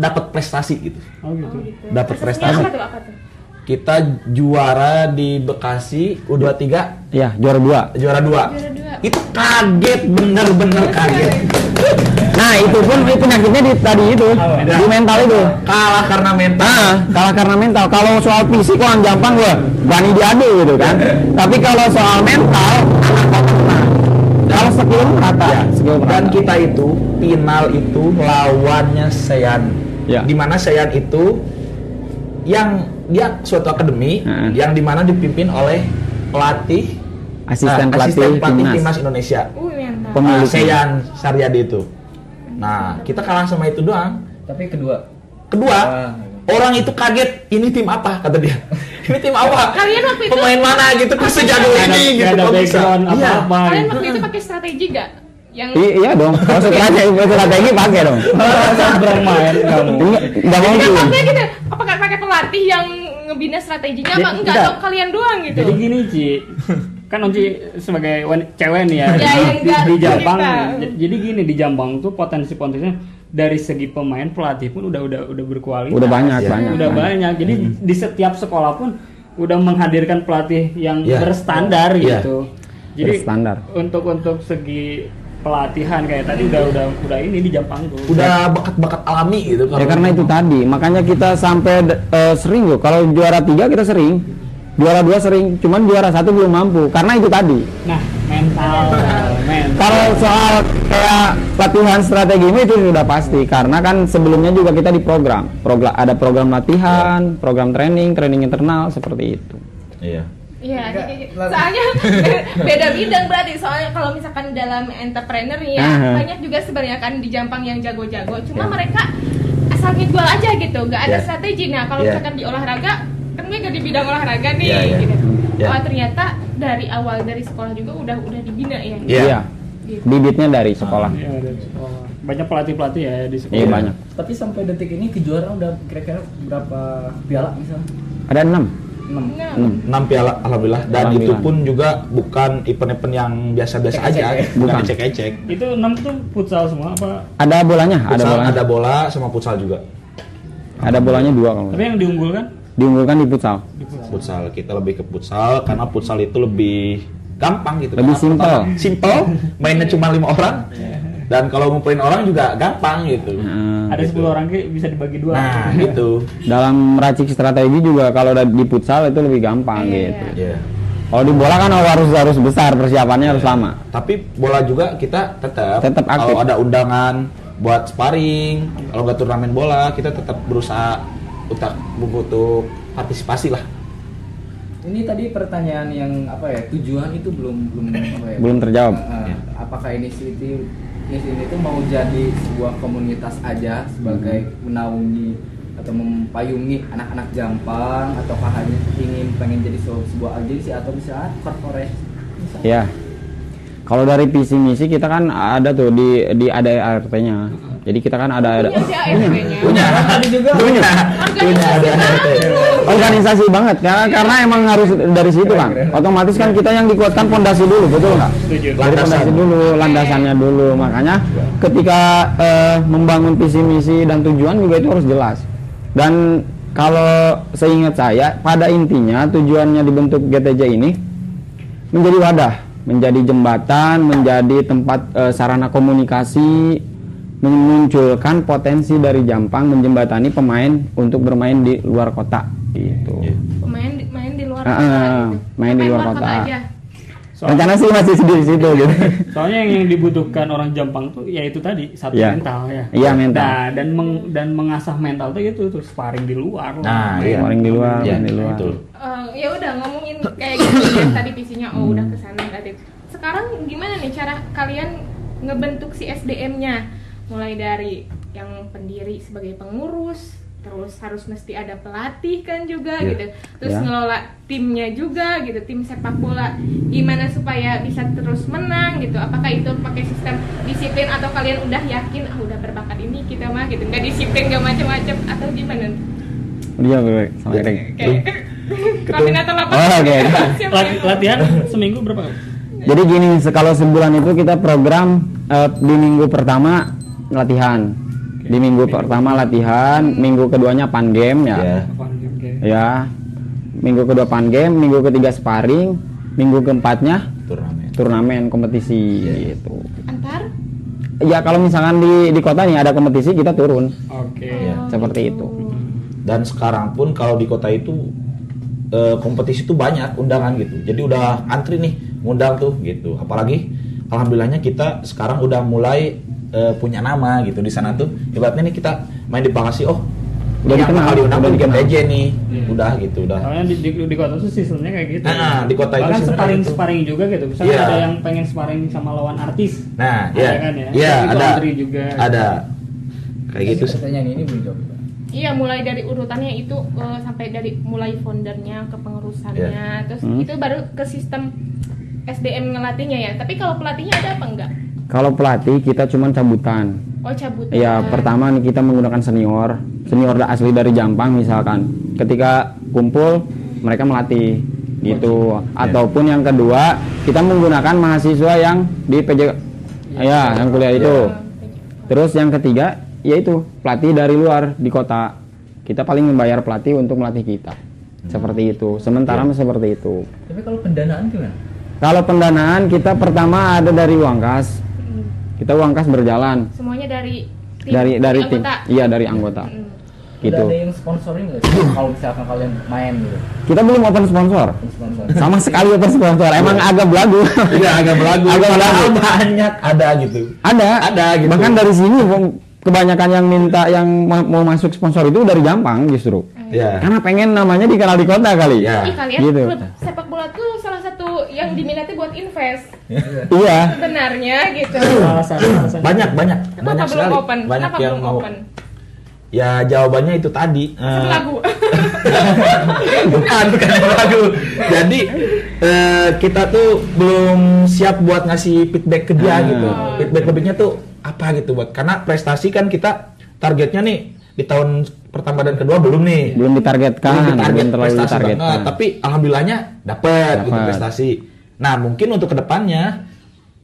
dapat prestasi gitu Oh gitu. Oh, gitu. Dapat prestasi. apa tuh apa tuh kita juara di Bekasi U23 Iya, juara dua. juara dua Juara dua. itu kaget bener-bener kaget Nah, itu pun itu penyakitnya di tadi itu, di mental itu. kalah karena mental Nah, kalah karena mental. Kalau soal fisik orang gampang gua berani diadu gitu kan. Tapi kalau soal mental, kalau skill merata, Ya, skill merata. dan kita itu final itu lawannya Ya. Di mana Seyan itu yang dia suatu akademi Heeh. yang di mana dipimpin oleh pelatih Asisten nah, pelatih asisten pelatih timnas. timnas Indonesia. uh mental Pemilik. Nah, Seyan Saryadi itu. Nah, kita kalah sama itu doang. Tapi kedua. Kedua, Ah. orang itu kaget, ini tim apa kata dia. ini tim apa? Kalian waktu itu- pemain mana gitu kok sejago ini gitu ada kok bisa? Iya. kalian gitu. waktu itu pakai strategi gak yang I- iya dong. Kalau strategi strategi pakai dong. bermain kamu. Mungkin. maksudnya gitu, apakah pakai pelatih yang ngebina strateginya apa enggak atau kalian doang gitu? Jadi gini Ci, kan Onci sebagai cewek nih ya, Ya, di, yang di, enggak di Jampang. kita. j- Jadi gini di Jampang tuh potensi-potensinya dari segi pemain pelatih pun udah udah udah berkualitas. Udah banyak, Iya. banyak. Udah banyak. banyak. Jadi di setiap sekolah pun udah menghadirkan pelatih yang Iya. berstandar Iya. gitu. Jadi Berstandar. untuk untuk segi pelatihan kayak tadi udah udah udah ini di Jampang tuh. Udah bakat-bakat alami gitu Ya karena itu tadi, makanya kita sampai eh, sering loh. Kalau juara tiga kita sering, juara dua sering, cuman juara satu belum mampu. Karena itu tadi. Nah, mental, mental. Kalau soal kayak latihan strategi mah itu sudah pasti karena kan sebelumnya juga kita di program. Program ada program latihan, program training, training internal seperti itu. Iya. Iya, lalu- soalnya beda bidang berarti. Soalnya kalau misalkan dalam entrepreneur nih ya, Aha. banyak juga sebenarnya kan di Jampang yang jago-jago. Cuma mereka asal ngedwal aja gitu, nggak ada Ya. strategi. Nah, kalau Ya. misalkan di olahraga, kan gue nggak di bidang olahraga nih, Ya, ya. gitu. Ya. Oh ternyata dari awal dari sekolah juga udah udah dibina ya. Iya. Gitu. Bibitnya dari sekolah. Iya, dari sekolah. Banyak pelatih-pelatih ya di sekolah. Iya banyak. Tapi sampai detik ini kejuaraan udah kira-kira berapa piala misalnya? Ada enam. 6. Nah, enam. 6 piala alhamdulillah dan itu pun juga bukan event-event yang biasa-biasa Cek-cek aja, ya? bukan dicek-cek. Itu enam tuh futsal semua apa? Ada bolanya, ada Futsal, bolanya. ada bola sama futsal juga. Ada bolanya dua kalau. Tapi yang diunggulkan Diunggulkan di futsal. Futsal kita lebih ke futsal karena futsal itu lebih gampang gitu. Lebih simpel. Simpel, mainnya cuma lima orang. Dan kalau ngumpulin orang juga gampang gitu. Nah, ada gitu. 10 orang bisa dibagi dua. Nah, gitu. dalam meracik strategi juga kalau udah di futsal itu lebih gampang Iya. gitu. Iya. Kalau di bola kan harus harus besar persiapannya harus lama. Tapi bola juga kita tetap Tetap aktif. kalau ada undangan buat sparring, kalau nggak turnamen bola, kita tetap berusaha untuk untuk partisipasi lah. Ini tadi pertanyaan yang apa ya tujuan itu belum belum apa ya? Belum terjawab. Uh, apakah inisiatif inisiatif itu mau jadi sebuah komunitas aja sebagai menaungi atau mempayungi anak-anak Jampang ataukah hanya ingin pengen jadi sebuah, sebuah agensi atau bisa corporate? Bisa. Ya. Kalau dari visi misi kita kan ada tuh di di ada ART-nya. Jadi kita kan ada ada punya. Punya. Juga Punya. Punya ada. organisasi banget karena karena emang harus dari situ kan. Otomatis kan kita yang dikuatkan pondasi dulu, betul nggak? Setuju. Dari pondasi dulu, landasannya dulu. Makanya ketika eh, membangun visi misi dan tujuan juga itu harus jelas. Dan kalau seingat saya, pada intinya tujuannya dibentuk GTJ ini menjadi wadah, menjadi jembatan, menjadi tempat eh, sarana komunikasi, memunculkan potensi dari Jampang menjembatani pemain untuk bermain di luar kota gitu. Iya. Pemain di- main di luar Ah, kota ah, gitu. main di luar kota. aja. Soalnya, Rencana sih masih di situ gitu. soalnya yang, yang dibutuhkan orang Jampang tuh ya itu tadi satu Iya. mental ya. Iya, mental. Nah, dan meng- dan mengasah mental tuh itu tuh sparring di luar. Nah, Main. iya. Sparring di luar, Iya, main di luar. betul. Eh, ya udah ngomongin kayak gitu ya tadi visinya oh udah ke sana berarti sekarang gimana nih cara kalian ngebentuk si SDM-nya? Mulai dari yang pendiri sebagai pengurus, terus harus mesti ada pelatih kan juga Iya. gitu. Terus Ya. ngelola timnya juga gitu, tim sepak bola. Gimana supaya bisa terus menang gitu? Apakah itu pakai sistem disiplin atau kalian udah yakin ah udah berbakat ini kita mah gitu, nggak disiplin nggak macam-macam atau gimana? Dia gue sama. Kayak koordinator lapangan. Oh, yang- latihan seminggu berapa kali? Jadi gini, kalau sebulan itu kita program eh, di minggu pertama latihan, di minggu pertama latihan, minggu keduanya pan game ya, Ya. Oke. ya, minggu kedua pan game, minggu ketiga sparring, minggu keempatnya turnamen. turnamen kompetisi gitu. Antar? Ya kalau misalkan di di kota nih ada kompetisi kita turun Oke. Iya. seperti itu. Dan sekarang pun kalau di kota itu eh, kompetisi itu banyak undangan gitu. Jadi udah antri nih ngundang tuh gitu. Apalagi alhamdulillahnya kita sekarang udah mulai eh, punya nama gitu di sana tuh. Ibaratnya nih kita main di Bekasi oh Udah yang dikenal, diundang udah Game dikenal. TJ nih. Iya. Udah gitu udah. Soalnya di, di, di kota tuh sistemnya kayak gitu. Nah, di kota itu Bahkan sistemnya sparring gitu. sparring juga gitu. Misalnya Iya. ada yang pengen sparring sama lawan artis. Nah, Ada ya. kan ya? Iya, Itu ada. juga. Ada. Kayak gitu. Pertanyaan ini belum jawab. Iya, mulai dari urutannya itu eh, sampai dari mulai foundernya ke pengurusannya, terus Hmm. itu baru ke sistem SDM ngelatihnya ya. Tapi kalau pelatihnya ada apa enggak? Kalau pelatih kita cuma cabutan. Oh cabut. Ya pertama nih kita menggunakan senior, senior asli dari Jampang misalkan. Ketika kumpul mereka melatih gitu. Ataupun yang kedua kita menggunakan mahasiswa yang di PJ, ya yang kuliah itu. Terus yang ketiga yaitu pelatih dari luar di kota. Kita paling membayar pelatih untuk melatih kita. Seperti itu. Sementara seperti itu. Tapi kalau pendanaan gimana? Kalau pendanaan kita pertama ada dari uang kas. Kita uang kas berjalan Semuanya dari tim, dari dari tim. anggota. Iya dari anggota. Hmm. Gitu. Udah ada yang sponsorin nggak sih? kalau misalkan kalian main gitu? Kita belum open sponsor. Sponsor. Sama sekali open sponsor. Emang agak belagu. Iya agak belagu. Agak belagu. banyak ada gitu. ada. Ada gitu. Bahkan dari sini kebanyakan yang minta yang ma- mau masuk sponsor itu dari Jampang justru. Ya. Karena pengen namanya dikenal di kota kali. Ya. Ih kalian Gitu. klub sepak bola tuh salah satu yang diminati buat invest. Iya. Sebenarnya gitu. Alasan alasan. Banyak banyak Kenapa banyak belum sekali. open? Banyak Kenapa yang belum mau. open? Ya jawabannya itu tadi. eh, Lagu. bukan bukan lagu. Jadi eh, kita tuh belum siap buat ngasih feedback ke dia Ah. gitu. Feedback feedbacknya tuh apa gitu buat karena prestasi kan kita targetnya nih di tahun pertama dan kedua belum nih. Belum ditargetkan, Belum belum, ditarget terlalu prestasi ditargetkan. banget, tapi alhamdulillahnya dapat gitu prestasi. Nah mungkin untuk ke depannya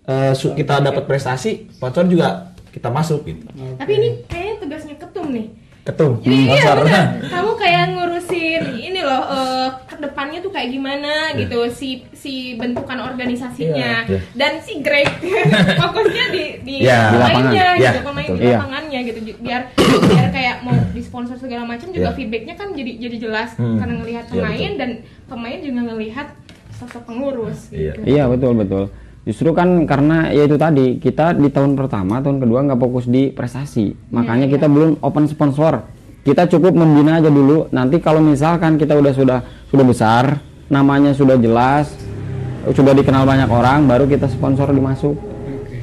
eh, su- kita dapat prestasi, sponsor juga kita masuk gitu. Tapi ini kayaknya tugasnya ketum nih. Ketum. Iya benar. Kamu kayak ngurusin ini loh eh, ke depannya tuh kayak gimana gitu si si bentukan organisasinya Iya. dan si Greg fokusnya di di Iya. Di lapangan. lainnya Iya, gitu pemain betul. di Iya. lapangannya gitu Ju- biar biar kayak mau disponsor segala macam juga Iya. feedbacknya kan jadi jadi jelas Hmm. karena ngelihat Iya, pemain betul. dan pemain juga ngelihat sosok pengurus Iya. gitu. Iya betul betul. Justru kan karena ya itu tadi kita di tahun pertama tahun kedua nggak fokus di prestasi, makanya Iya, kita belum open sponsor. Kita cukup membina aja dulu. Nanti kalau misalkan kita udah sudah sudah besar, namanya sudah jelas, sudah dikenal banyak orang, baru kita sponsor dimasuk.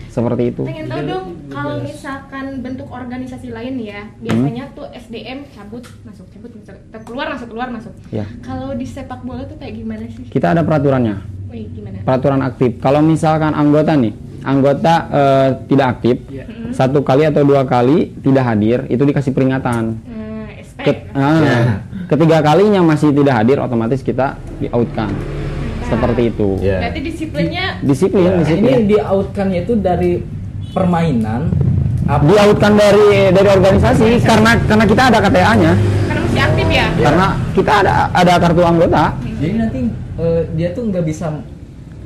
Seperti itu. Pengen tahu dong kalau misalkan bentuk organisasi lain ya, biasanya tuh SDM cabut masuk cabut masuk keluar masuk keluar masuk. Ya. Kalau di sepak bola tuh kayak gimana sih? Kita ada peraturannya, Wih, gimana? peraturan aktif. Kalau misalkan anggota nih, anggota eh, tidak aktif, Iya. satu kali atau dua kali tidak hadir, itu dikasih peringatan. SP. Ket- ah, Ya. Ketiga kalinya masih tidak hadir, otomatis kita di outkan. Seperti itu. Iya. Berarti disiplinnya Disiplin, Ya. disiplin. Ini di outkannya itu dari permainan apa? Di outkan dari dari organisasi karena karena kita ada KTA-nya, karena mesti aktif ya. karena kita ada ada kartu anggota. Jadi nanti eh, dia tuh nggak bisa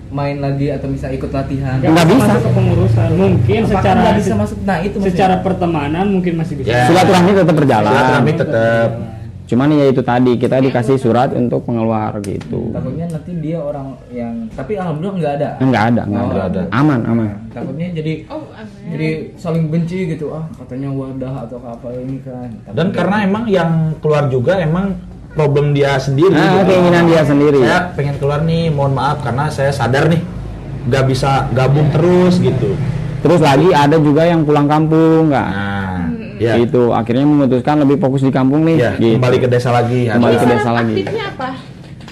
main lagi atau bisa ikut latihan. Nggak bisa. masuk ke pengurusan. Mungkin Apakah secara nggak bisa masuk. Nah itu maksudnya. secara pertemanan mungkin masih bisa. Ya. Silaturahmi tetap berjalan. Silaturahmi tetap. Cuman ya itu tadi kita dikasih surat untuk pengeluar gitu. takutnya nanti dia orang yang tapi alhamdulillah nggak ada. Enggak ada, enggak Oh, ada. nggak ada. Aman, aman. Takutnya jadi Oh, aman. jadi saling benci gitu ah katanya wadah atau apa ini kan. Dan karena emang yang keluar juga emang problem dia sendiri. Ah, gitu. keinginan dia sendiri. Saya pengen keluar nih, mohon maaf karena saya sadar nih nggak bisa gabung terus gitu. Terus lagi ada juga yang pulang kampung nggak? Nah, ya, Itu akhirnya memutuskan lebih fokus di kampung nih. ya gitu. kembali ke desa lagi. Kembali ke desa lagi. Aktifnya apa?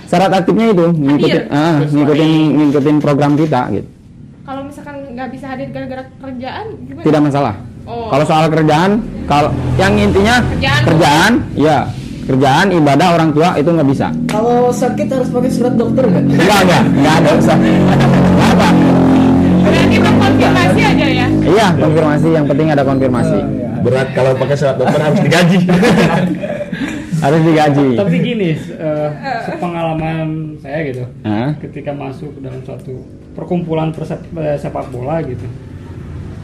Syarat aktifnya itu ngikutin, ah, ngikutin, ngikutin program kita gitu. Kalau misalkan nggak bisa hadir gara-gara kerjaan, gimana? Tidak masalah. Oh. Kalau soal kerjaan, kalau yang intinya Kerjaan. kerjaan, ya kerjaan ibadah orang tua itu nggak bisa. Kalau sakit harus pakai surat dokter nggak? Enggak, enggak, enggak ada usah. Enggak apa. Berarti mengkonfirmasi aja ya. Iya, konfirmasi yang penting ada konfirmasi. Berat kalau pakai surat dokter harus digaji. Harus digaji. Tapi gini, eh, sepengalaman saya gitu, Hah? ketika masuk ke dalam suatu perkumpulan persep- eh, sepak bola gitu,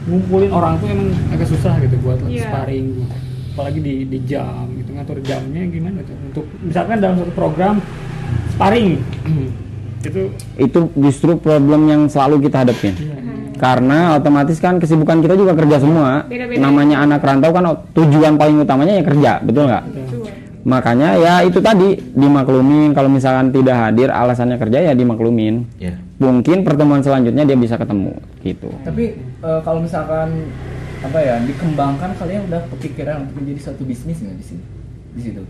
ngumpulin orang tuh emang agak susah gitu buat Iya. sparring, apalagi di, di jam gitu ngatur jamnya gimana tuh untuk misalkan dalam satu program sparring itu Itu justru problem yang selalu kita hadapin. Karena otomatis kan kesibukan kita juga kerja semua. Beda-beda. Namanya anak rantau kan tujuan paling utamanya ya kerja, betul nggak? Makanya ya itu tadi dimaklumin kalau misalkan tidak hadir alasannya kerja ya dimaklumin. ya. Mungkin pertemuan selanjutnya dia bisa ketemu gitu. Tapi eh, kalau misalkan apa ya dikembangkan kalian udah kepikiran untuk menjadi suatu bisnis nggak di sini? Di situ.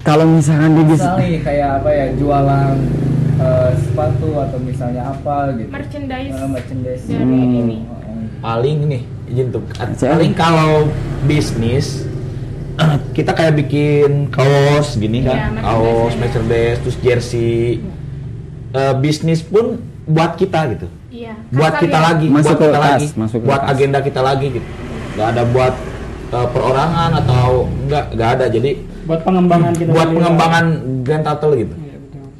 Kalau misalkan di bis- Misalnya nih, kayak apa ya jualan eh, sepatu atau misalnya apa gitu. Merchandise Eh, merchandise. dari Hmm. ini. Oh, Paling nih, izin tuh. Paling kalau bisnis kita kayak bikin kaos gini kan, Iya, kaos, merchandise. merchandise, terus jersey. Eh, bisnis pun buat kita gitu. Iya. buat kita ya. lagi, Masuk buat ke kita kas, lagi, masuk ke buat kas. agenda kita lagi gitu. Gak ada buat eh, perorangan atau enggak, enggak ada. Jadi buat pengembangan kita buat pengembangan Grand Turtle gitu.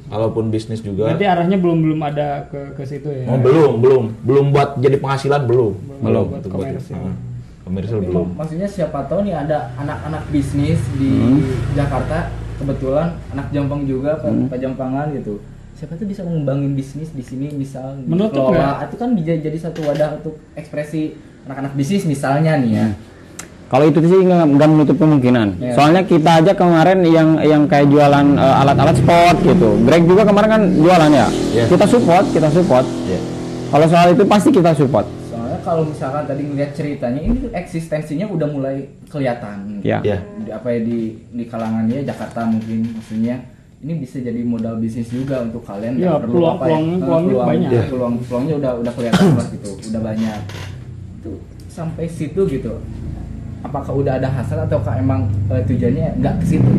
Kalaupun bisnis juga. Berarti arahnya belum belum ada ke ke situ ya. Oh, belum, belum, belum buat jadi penghasilan belum. Belum, buat Untuk komersil. Heeh. Komersil Tapi belum. Maksudnya siapa tahu nih ada anak-anak bisnis di Jakarta kebetulan anak Jampang juga Pak Pak Jampangan gitu. Siapa tuh bisa mengembangin bisnis di sini misal Menutup ya? itu kan bisa jadi satu wadah untuk ekspresi anak-anak bisnis misalnya nih ya. Kalau itu sih nggak nggak menutup kemungkinan. Iya. Soalnya kita aja kemarin yang yang kayak jualan eh, alat-alat sport gitu. Greg juga kemarin kan jualan ya. Iya. Kita support, kita support. Iya. Kalau soal itu pasti kita support. Soalnya kalau misalkan tadi ngeliat ceritanya ini tuh eksistensinya udah mulai kelihatan. Ya. Iya. Di, apa ya di di kalangannya Jakarta mungkin maksudnya ini bisa jadi modal bisnis juga untuk kalian Iya, nggak perlu peluang- apa ya, peluang- peluangnya peluang, banyak. ya, peluang peluangnya udah udah kelihatan lah gitu udah banyak itu sampai situ gitu apakah udah ada hasil ataukah emang eh, tujuannya nggak ke situ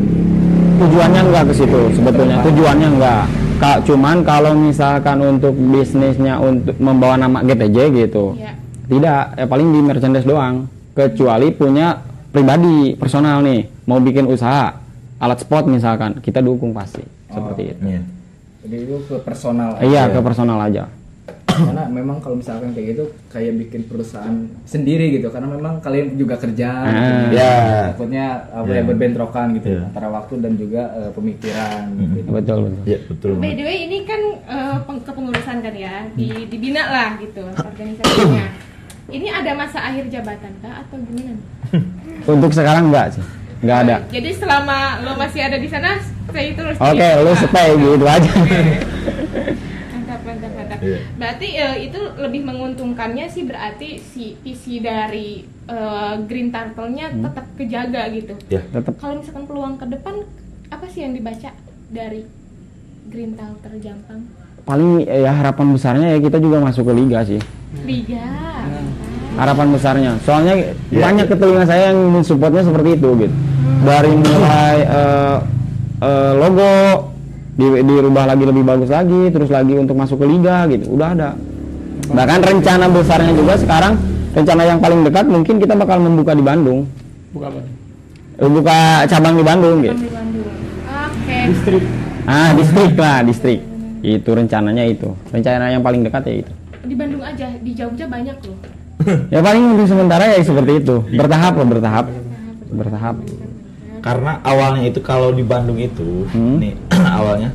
Tujuannya nggak ke situ sebetulnya. Tujuannya nggak. Kak, cuman kalau misalkan untuk bisnisnya untuk membawa nama GTJ gitu. Iya. Tidak, ya paling di merchandise doang. Kecuali punya pribadi, personal nih, mau bikin usaha, alat sport misalkan, kita dukung pasti. Seperti itu. Iya. jadi itu ke personal Iya, aja. ke personal aja. Karena memang kalau misalkan kayak gitu kayak bikin perusahaan sendiri gitu karena memang kalian juga kerja Ah. gitu. Ya. takutnya apa Ya. ya berbentrokan gitu Ya. antara waktu dan juga eh, pemikiran gitu. Betul, betul. Iya, betul. By the way ini kan peng- kepengurusan kan ya, di, dibina lah gitu organisasinya. Ini ada masa akhir jabatan kah atau gimana? Untuk sekarang enggak sih. Enggak ada. Jadi selama lo masih ada di sana, stay terus. Oke, ya? lu stay gitu aja. Mantap, mantap. Iya. Berarti eh, itu lebih menguntungkannya sih berarti si visi dari eh, Green Turtle-nya Hmm. tetap kejaga gitu. Ya. Tetap Kalau misalkan peluang ke depan, apa sih yang dibaca dari Green Turtle Jampang? paling ya harapan besarnya ya kita juga masuk ke liga sih. Liga. Harapan besarnya. Soalnya Ya. banyak ke telinga saya yang mensupportnya seperti itu gitu. Dari mulai eh, eh, logo di- dirubah lagi lebih bagus lagi, terus lagi untuk masuk ke liga gitu. Udah ada. Bahkan rencana besarnya juga sekarang rencana yang paling dekat mungkin kita bakal membuka di Bandung. Buka apa? Eh, Buka cabang di Bandung gitu. di Bandung. Oke. Distrik. Ah, distrik lah, distrik. Itu rencananya itu. Rencana yang paling dekat ya itu. Di Bandung aja, di Jogja banyak loh. Ya paling untuk sementara ya seperti itu. Bertahap lah, bertahap. Bertahap. Karena awalnya itu kalau di Bandung itu, Hmm. nih awalnya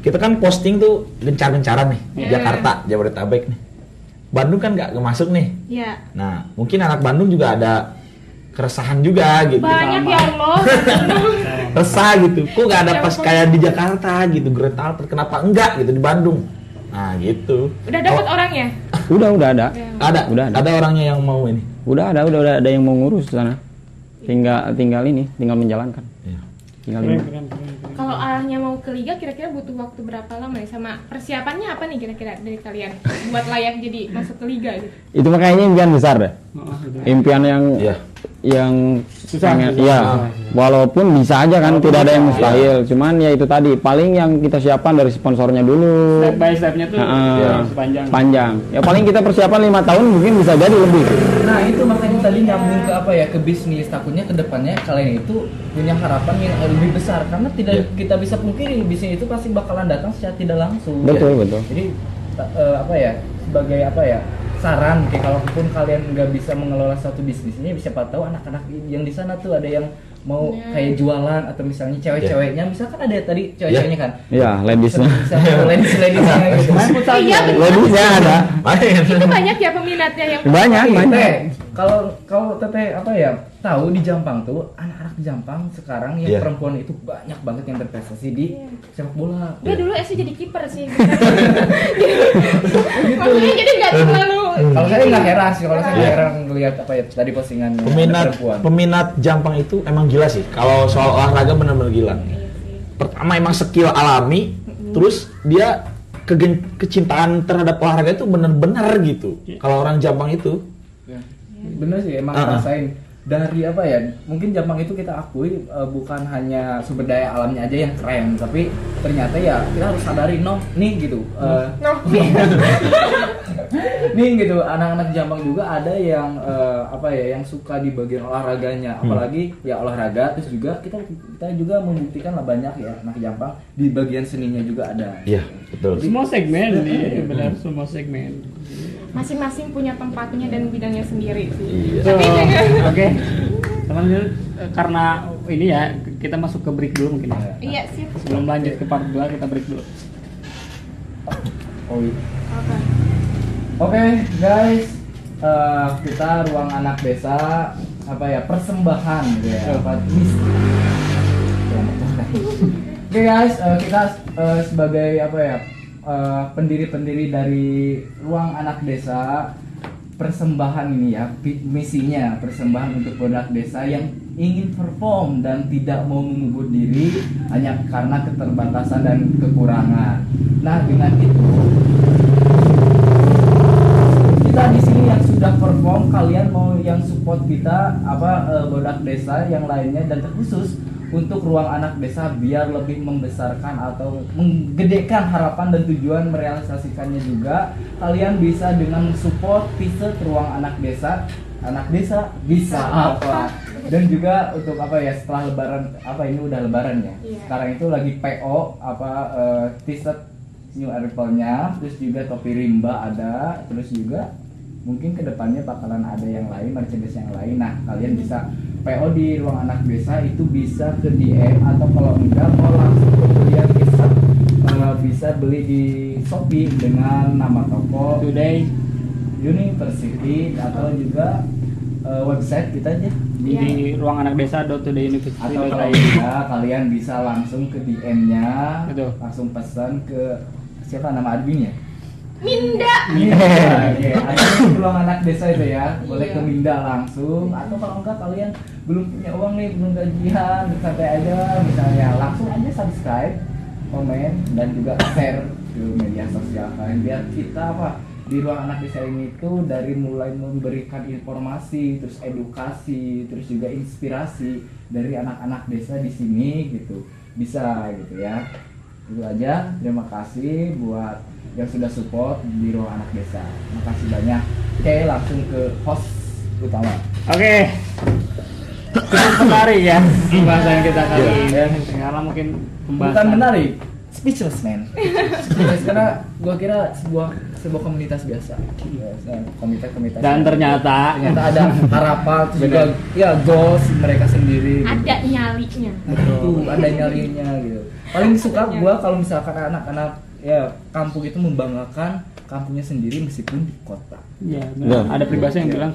kita kan posting tuh gencar-gencaran nih di Iya. Jakarta, Jabodetabek nih. Bandung kan nggak masuk nih. Ya. Nah, mungkin anak Bandung juga ada keresahan juga gitu. Banyak ya Allah. Resah gitu. Kok nggak ada pas kayak di Jakarta gitu, Great Alper. Kenapa enggak gitu di Bandung? Nah, gitu. Udah dapat orangnya? Udah, udah ada. Ya. Ada, Udah ada. ada orangnya yang mau ini. Udah ada, udah, udah ada yang mau ngurus di sana. Tinggal tinggal ini, tinggal menjalankan. Iya. Tinggal Keren, keren, keren, keren. Kalau arahnya mau ke liga kira-kira butuh waktu berapa lama ya? Sama persiapannya apa nih kira-kira dari kalian buat layak jadi masuk ke liga gitu? Itu makanya impian besar deh. Impian yang Iya. Yang Susah, pengen- susah. iya. Susah. Walaupun bisa aja kan tidak ada yang mustahil. Cuman ya itu tadi paling yang kita siapkan dari sponsornya dulu. Step by stepnya tuh Heeh. ya, sepanjang. Panjang. Ya paling kita persiapan lima tahun mungkin bisa jadi lebih. Nah itu makanya tadi nyambung ke apa ya ke bisnis takutnya ke depannya kalian itu punya harapan yang lebih besar karena tidak Iya. kita bisa pungkiri bisnis itu pasti bakalan datang secara tidak langsung. Betul, betul. Jadi eh, apa ya sebagai apa ya saran kayak kalaupun kalian nggak bisa mengelola satu bisnisnya siapa tahu anak-anak yang di sana tuh ada yang mau Nah. kayak jualan atau misalnya cewek-ceweknya misalkan ada tadi cewek-ceweknya kan Ya, ladiesnya. bisa ladies ladiesnya gitu Iya. Ladiesnya ada. Itu banyak ya peminatnya yang Banyak, banyak. Kalau kalau teteh apa ya tahu di Jampang tuh anak-anak Jampang sekarang yang Iya. perempuan itu banyak banget yang berprestasi di Iya. sepak bola. Gue dulu SC jadi kiper sih. Makanya jadi nggak terlalu. Kalau saya nggak heran sih, kalau saya nggak Iya. heran ngelihat apa ya tadi postingan Peminat perempuan. peminat Jampang itu emang gila sih. Kalau soal olahraga benar-benar gila. Pertama emang skill alami, terus dia kegen- kecintaan terhadap olahraga itu benar-benar gitu. Kalau orang Jampang itu Ya. Bener sih emang Ah, ah. rasain dari apa ya mungkin Jampang itu kita akui eh, bukan hanya sumber daya alamnya aja yang keren tapi ternyata ya kita harus sadari no nih gitu eh, Noh. nih gitu anak-anak Jampang juga ada yang eh, apa ya yang suka di bagian olahraganya Hmm. apalagi ya olahraga terus juga kita kita juga membuktikan lah banyak ya anak Jampang di bagian seninya juga ada Iya, betul. Semua segmen, iya benar semua segmen. Masing-masing punya tempatnya dan bidangnya sendiri sih. Iya. Dengan- Oke, teman eh, karena ini ya kita masuk ke break dulu mungkin. ya. Iya sih. Sebelum lanjut ke part 2 kita break dulu. oh. Apa? Oke guys, eh, kita ruang anak desa apa ya persembahan gitu ya. Apa. Oke guys, eh, kita eh, sebagai apa ya eh, pendiri-pendiri dari ruang anak desa persembahan ini ya misinya persembahan untuk anak desa yang ingin perform dan tidak mau mengubur diri hanya karena keterbatasan dan kekurangan. Nah dengan itu kita di sini yang sudah perform kalian mau yang support kita apa eh, bodak desa yang lainnya dan terkhusus untuk ruang anak desa biar lebih membesarkan atau menggedekan harapan dan tujuan merealisasikannya juga. Kalian bisa dengan support t-shirt ruang anak desa. Anak desa bisa apa? Dan juga untuk apa ya setelah lebaran apa ini udah lebaran ya? Iya. sekarang itu lagi PO apa eh, t-shirt new arrival-nya. Terus juga topi rimba ada. Terus juga mungkin ke depannya bakalan ada yang lain merchandise yang lain. Nah kalian bisa PO di ruang anak desa itu bisa ke DM atau kalau enggak mau langsung ke kuliah bisa eh, bisa beli di Shopee dengan nama toko Today. University atau juga eh, website kita aja. Di ruang anak desa Today University atau kalau enggak kalian bisa langsung ke DM-nya langsung pesan ke siapa nama adminnya Minda. Minda, ya. Ada di ruang anak desa itu ya, boleh Iya. ke Minda langsung atau kalau enggak kalian belum punya uang nih, belum gajian, santai aja misalnya langsung aja subscribe, komen dan juga share ke media sosial kalian biar kita apa di ruang anak desa ini tuh dari mulai memberikan informasi, terus edukasi, terus juga inspirasi dari anak-anak desa di sini gitu bisa gitu ya itu aja terima kasih buat yang sudah support di ruang anak desa makasih banyak oke langsung ke host utama Oke. Cukup menarik ya pembahasan kita kali Iya. ini. Karena mungkin pembahasan bukan menarik speechless man speechless karena gua kira sebuah sebuah komunitas biasa Ya, komunitas komunitas Dan ternyata ternyata ada harapan juga ya goals mereka sendiri gitu. Ada nyalinya. itu ada nyarinya gitu paling suka gua kalau misalkan anak-anak ya kampung itu membanggakan kampungnya sendiri meskipun di kota ya, benar. ada peribahasa yang bilang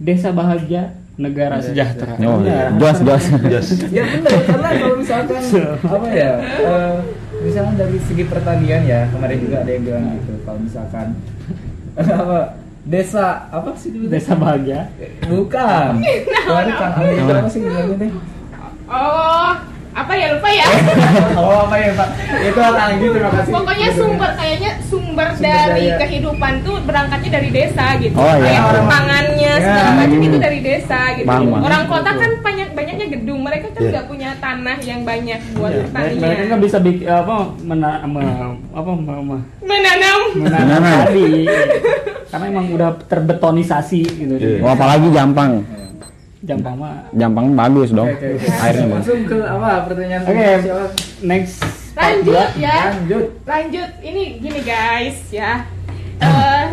desa bahagia, negara sejahtera. Oh, Benar. iya. Jos, jos. Yes. ya benar karena kalau misalkan apa ya eh, misalnya dari segi pertanian ya kemarin juga ada yang bilang gitu kalau misalkan apa desa apa sih dulu Desa bahagia. bukan kemarin kan ada yang apa sih bilangnya deh Oh, apa ya lupa ya. oh ya pak itu orang gitu terima kasih Pokoknya sumber kayaknya sumber, Sumber dari daya. kehidupan tuh berangkatnya dari desa gitu. Oh, iya. Kayak Orang- pangannya Ya. segala macam itu dari desa gitu. Paham. Orang kota kan banyak banyaknya gedung, mereka kan Iya. nggak punya tanah yang banyak buat Iya. pertanian. Mereka nggak bisa bikin apa mena, me- apa me- me- menanam. menanam. Karena emang udah terbetonisasi gitu. Iya. Oh, apalagi Jampang. Jampang mah. Jampang bagus dong. Oke, oke, oke. Airnya bagus. langsung ke apa pertanyaan Oke, siapa? next. Lanjut part ya. lanjut Lanjut, ini gini guys ya. Eh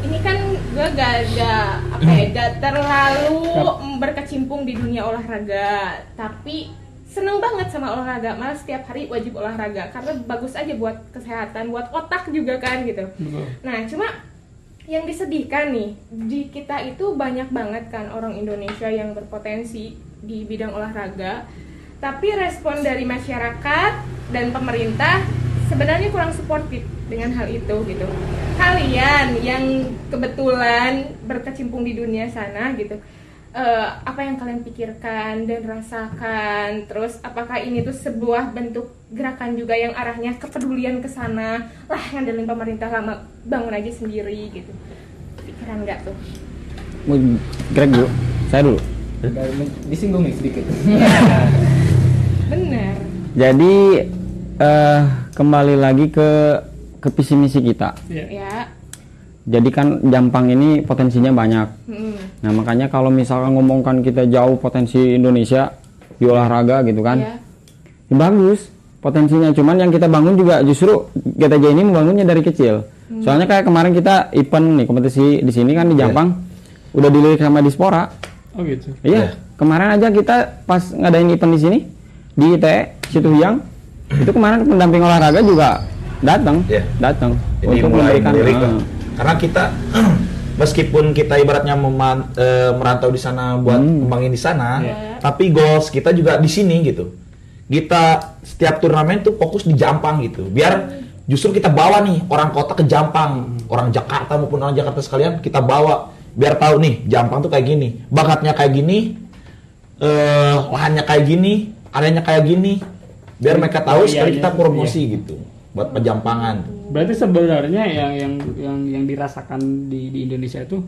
ini kan gue gak, gak apa ya, gak terlalu berkecimpung di dunia olahraga, tapi seneng banget sama olahraga. Malah setiap hari wajib olahraga karena bagus aja buat kesehatan, buat otak juga kan gitu. Betul. Nah, cuma yang disedihkan nih, di kita itu banyak banget kan orang Indonesia yang berpotensi di bidang olahraga, tapi respon dari masyarakat dan pemerintah sebenarnya kurang suportif dengan hal itu gitu. Kalian yang kebetulan berkecimpung di dunia sana gitu, eh, apa yang kalian pikirkan dan rasakan? Terus apakah ini tuh sebuah bentuk gerakan juga yang arahnya kepedulian ke sana? Lah ngandelin pemerintah lama bangun aja sendiri gitu. Pikiran nggak tuh? Mau Greg dulu. Saya dulu. Disinggung nih sedikit Bener. Jadi eh kembali lagi ke ke visi misi kita. Iya. Ya. Jadi kan Jampang ini potensinya banyak. Hmm. Nah makanya kalau misalkan ngomongkan kita jauh potensi Indonesia di olahraga gitu kan, Ya. ya bagus potensinya. Cuman yang kita bangun juga justru GTJ ini membangunnya dari kecil. Soalnya kayak kemarin kita event nih kompetisi di sini kan di Jampang, udah dilirik sama Dispora. Oh gitu. Iya, kemarin aja kita pas ngadain event di sini di ITE Situ Hiang, itu kemarin pendamping olahraga juga datang, Iya. datang untuk mulai memberikan Karena kita meskipun kita ibaratnya meman- eh, merantau di sana buat Hmm. kembangin di sana, Iya. tapi goals kita juga di sini gitu. Kita setiap turnamen tuh fokus di Jampang gitu. Biar justru kita bawa nih orang kota ke Jampang, orang Jakarta maupun orang Jakarta sekalian kita bawa biar tahu nih Jampang tuh kayak gini, bakatnya kayak gini, eh lahannya kayak gini, areanya kayak gini. Biar mereka tahu Oh, iya, sekali iya. kita promosi gitu buat pejampangan. Berarti sebenarnya yang yang yang yang dirasakan di di Indonesia itu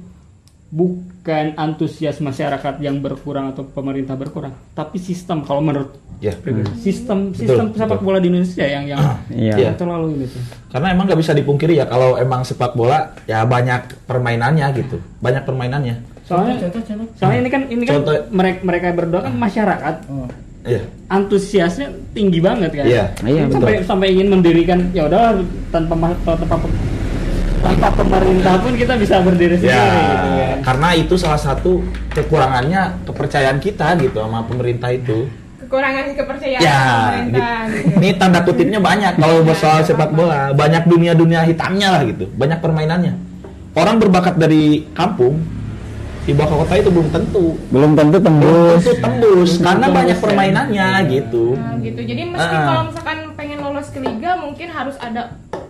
bukan antusias masyarakat yang berkurang atau pemerintah berkurang, tapi sistem kalau menurut Ya. sistem Betul, sistem betul. sepak bola di Indonesia yang yang Iya. yang terlalu ini tuh. Karena emang nggak bisa dipungkiri ya kalau emang sepak bola ya banyak permainannya gitu, banyak permainannya. Soalnya contoh contoh soalnya ini kan ini kan Contoh- mereka mereka berdua kan masyarakat oh. Iya. antusiasnya tinggi banget kan. Iya. Iya, sampai sampai ingin mendirikan ya udah tanpa tanpa tanpa pemerintah pun kita bisa berdiri sendiri Ya, gitu kan. karena itu salah satu kekurangannya kepercayaan kita gitu sama pemerintah itu. Kekurangan kepercayaan Ya, pemerintah. gitu. ini tanda kutipnya banyak kalau soal sepak bola, banyak dunia-dunia hitamnya lah gitu, banyak permainannya. Orang berbakat dari kampung dibawa ke kota itu belum tentu. belum tentu Belum tembus. tentu tembus karena tembus, banyak ya. permainannya gitu. Nah, gitu. Jadi meski Ah. kalau misalkan pengen lolos ke liga mungkin harus ada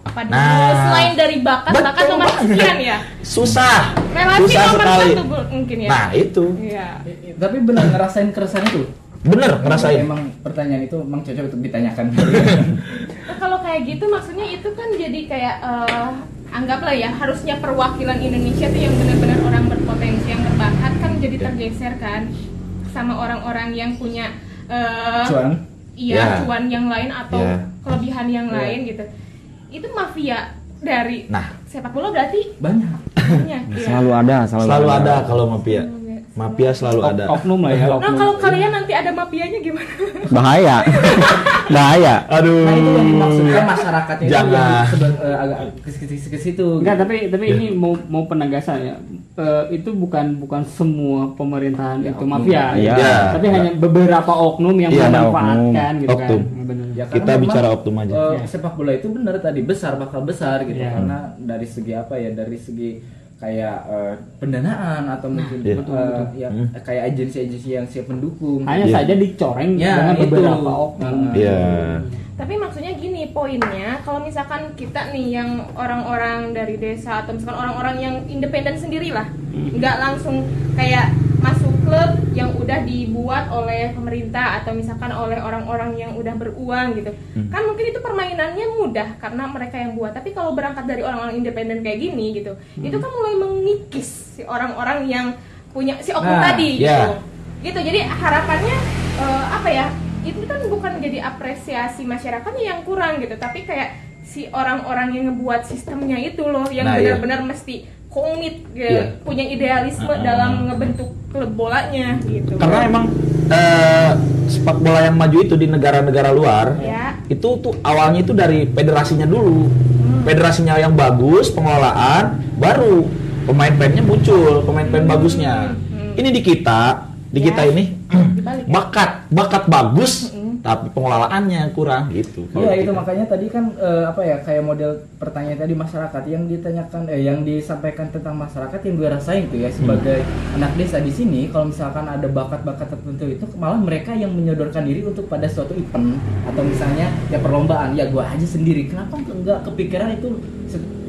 apa dulu Nah. selain dari bakat Betul bakat nomor sekian ya. Susah. Relasi Susah nomor sekali. satu mungkin ya. Nah, itu. Iya. I- tapi benar ngerasain keresahan itu Bener ngerasain. emang pertanyaan itu emang cocok untuk ditanyakan Nah, kalau kayak gitu maksudnya itu kan jadi kayak eh, anggaplah ya harusnya perwakilan Indonesia tuh yang benar-benar orang berpotensi yang berbakat kan jadi Ya. tergeser kan sama orang-orang yang punya eh, cuan iya Ya. cuan yang lain atau Ya. kelebihan yang Ya. lain gitu. Itu mafia dari Nah. sepak bola berarti banyak banyak. iya. Selalu ada, selalu, Selalu ada kalau mafia. Hmm. Mafia selalu Ok- ada. oknum lah ya Nah oknum. kalau kalian nanti ada mafianya gimana? Bahaya. Bahaya. Aduh. nah itu yang dimaksudkan masyarakatnya itu Jangan. yang eh, agak ke, situ Enggak, tapi tapi Ya. ini mau mau penegasan ya. Eh, itu bukan bukan semua pemerintahan itu oknum. mafia. Iya. gitu. Tapi hanya beberapa oknum yang Iya, ada memanfaatkan gitu Oknum. kan. Ya, bener. Ya, Kita bicara optum aja. eh, Ya. sepak bola itu benar tadi besar bakal besar gitu Ya. karena dari segi apa ya dari segi kayak eh, pendanaan atau mungkin Iya. eh, betul, betul. ya Hmm. kayak agensi-agensi yang siap mendukung. hanya Iya. saja dicoreng Ya, dengan itu. beberapa oknum Nah, Iya. Tapi maksudnya gini poinnya, kalau misalkan kita nih yang orang-orang dari desa atau misalkan orang-orang yang independen sendiri lah, nggak langsung kayak masuk klub yang udah dibuat oleh pemerintah atau misalkan oleh orang-orang yang udah beruang gitu. Kan mungkin itu permainannya mudah karena mereka yang buat. Tapi kalau berangkat dari orang-orang independen kayak gini gitu, itu kan mulai mengikis si orang-orang yang punya si oknum Nah, tadi ya. gitu gitu jadi harapannya eh, apa ya itu kan bukan jadi apresiasi masyarakatnya yang kurang gitu tapi kayak si orang-orang yang ngebuat sistemnya itu loh yang Nah, iya. benar-benar mesti komit ya, Iya. punya idealisme Ah. dalam ngebentuk klub bolanya gitu Karena emang eh, sepak bola yang maju itu di negara-negara luar ya itu tuh awalnya itu dari federasinya dulu. Federasinya yang bagus, pengelolaan, baru pemain-pemainnya muncul, pemain-pemain bagusnya. Hmm. Ini di kita, di Ya. kita ini Dibalik ya. bakat, bakat bagus, Mm-mm. Tapi pengelolaannya kurang gitu. Iya itu kita. makanya tadi kan eh, apa ya kayak model pertanyaan tadi masyarakat yang ditanyakan eh yang disampaikan tentang masyarakat yang gue rasain tuh ya sebagai anak desa di sini kalau misalkan ada bakat-bakat tertentu itu malah mereka yang menyodorkan diri untuk pada suatu event atau misalnya ya perlombaan ya gue aja sendiri kenapa enggak kepikiran itu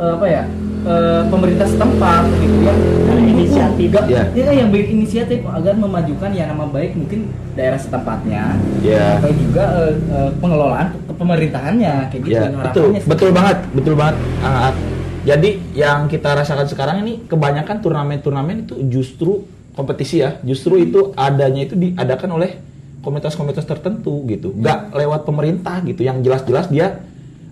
eh, apa ya eh, pemerintah setempat gitu ya Ada inisiatif. Enggak, Ya. kan yang berinisiatif agar memajukan ya nama baik mungkin daerah setempatnya Ya. atau juga eh, eh, pengelolaan pemerintahannya kayak gitu Ya, betul, betul banget, betul banget. Ah. jadi yang kita rasakan sekarang ini kebanyakan turnamen-turnamen itu justru kompetisi ya, justru itu adanya itu diadakan oleh komunitas-komunitas tertentu gitu, nggak lewat pemerintah gitu, yang jelas-jelas dia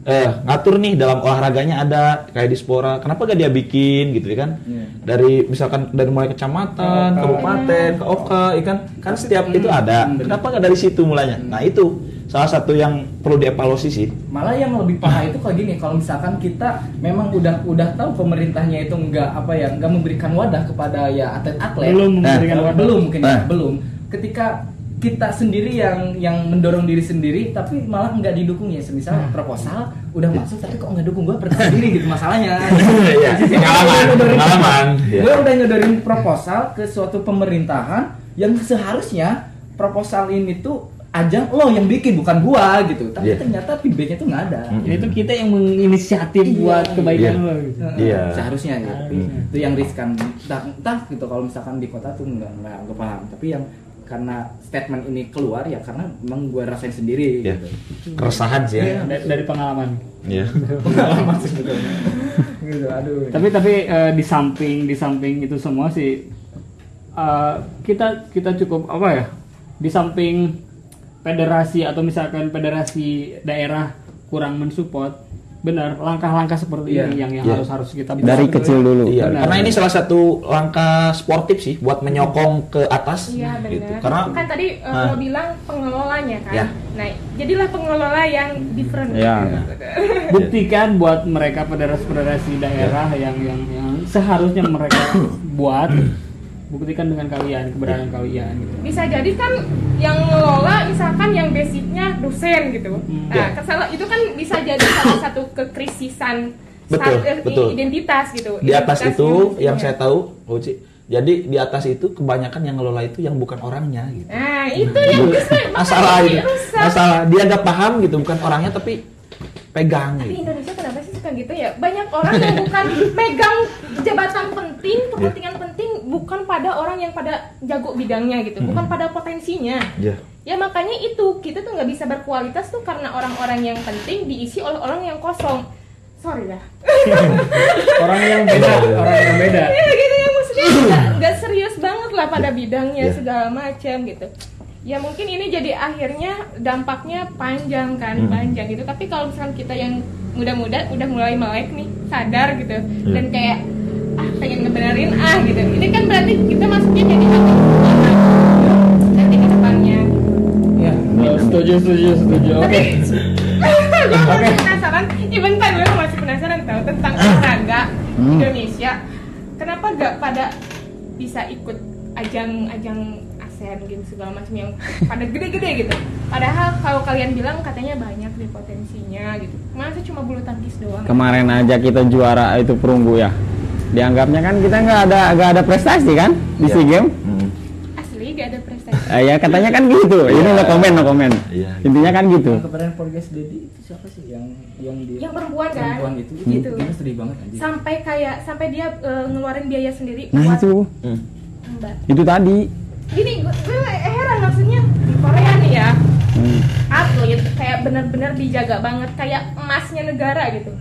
eh, ngatur nih dalam olahraganya ada kayak di Spora, kenapa gak dia bikin gitu ya kan? Iya. Dari misalkan dari mulai kecamatan, Ke Oka. kabupaten, ke Oka, ya kan? Kan setiap itu ada. Hmm. Kenapa nggak dari situ mulanya? Nah itu salah satu yang perlu dievaluasi sih. malah yang lebih parah itu kayak gini kalau misalkan kita memang udah udah tahu pemerintahnya itu nggak apa ya nggak memberikan wadah kepada ya atlet-atlet Belum memberikan Eh, wadah. belum mungkin ya, Nah. belum ketika kita sendiri yang yang mendorong diri sendiri tapi malah nggak didukung ya semisal proposal udah masuk tapi kok nggak dukung gue percaya diri gitu masalahnya Iya, pengalaman, pengalaman. Iya. gue udah nyodorin proposal ke suatu pemerintahan yang seharusnya proposal ini tuh ajang lo yang bikin bukan gua gitu tapi Iya. ternyata feedbacknya tuh nggak ada Hmm. Jadi itu kita yang menginisiatif Iya. buat kebaikan Iya. lo gitu. Iya. seharusnya ya Seharusnya. itu yang riskan entah, entah gitu kalau misalkan di kota tuh nggak nggak nggak paham tapi yang karena statement ini keluar ya karena memang gue rasain sendiri Iya. gitu Keresahan sih ya. Dari, dari pengalaman. Iya. pengalaman sebetulnya gitu aduh Tapi tapi eh, di samping di samping itu semua sih eh, kita kita cukup apa ya? Di samping federasi atau misalkan federasi daerah kurang mensupport, benar langkah-langkah seperti Iya. ini yang yang Iya. harus harus kita dari buat. kecil dulu Iya, Benar. karena ini salah satu langkah sportif sih buat menyokong ke atas Iya benar. gitu. Karena kan tadi uh, Ah. lo bilang pengelolanya kan. Ya. Nah, jadilah pengelola yang different. Ya. buktikan buat mereka federasi-federasi daerah yang yang yang seharusnya mereka buat buktikan dengan kalian keberadaan kalian gitu. Bisa jadi kan yang ngelola misalkan yang basicnya dosen gitu. Hmm. Nah, Ya. kesala- itu kan bisa jadi salah satu kekrisisan Betul, saat- eh, betul. identitas gitu. di atas Identitas itu yang saya tahu, Uci, jadi di atas itu kebanyakan yang ngelola itu yang bukan orangnya gitu. Nah, itu yang bisa Masalah makanya itu. rusak. Masalah dia nggak paham gitu, bukan orangnya tapi pegang Tapi gitu. Indonesia kenapa sih suka gitu ya? Banyak orang yang bukan megang jabatan penting, kepentingan penting bukan pada orang yang pada jago bidangnya gitu, bukan pada potensinya. Ya. Ya makanya itu kita tuh nggak bisa berkualitas tuh karena orang-orang yang penting diisi oleh orang yang kosong. Sorry ya. orang yang beda orang yang beda Ya gitu ya maksudnya nggak nggak serius banget lah pada bidangnya Ya. segala macam gitu. Ya mungkin ini jadi akhirnya dampaknya panjang kan, Hmm. panjang gitu. Tapi kalau misalkan kita yang muda-muda udah mulai melek nih, sadar gitu dan kayak ah pengen ngebenerin ah gitu. Ini kan berarti kita masuknya jadi hakim nanti ke depannya. ya Oh, setuju setuju setuju oke gue masih penasaran, iya bentar gue masih penasaran tau tentang olahraga Hmm. Indonesia. Kenapa gak pada bisa ikut ajang-ajang ASEAN Games segala macam yang pada gede-gede gitu. Padahal kalau kalian bilang katanya banyak nih potensinya gitu. Masa cuma bulu tangkis doang? kemarin aja kita juara itu perunggu ya dianggapnya kan kita nggak ada nggak ada prestasi kan di Iya. SEA Games Hmm. Asli gak ada prestasi. Eh, ya katanya kan gitu ini Iya. no komen no komen Iya. intinya kan gitu Yang kemarin podcast Dedi itu siapa sih yang yang dia Yang perempuan kan? perempuan itu itu Gitu. itu sedih banget anjir. Sampai kayak sampai dia eh, ngeluarin biaya sendiri nah buat itu Hmm. Mbak. itu tadi Gini, gue, gue heran maksudnya di Korea nih ya Hmm. atlet kayak benar-benar dijaga banget kayak emasnya negara gitu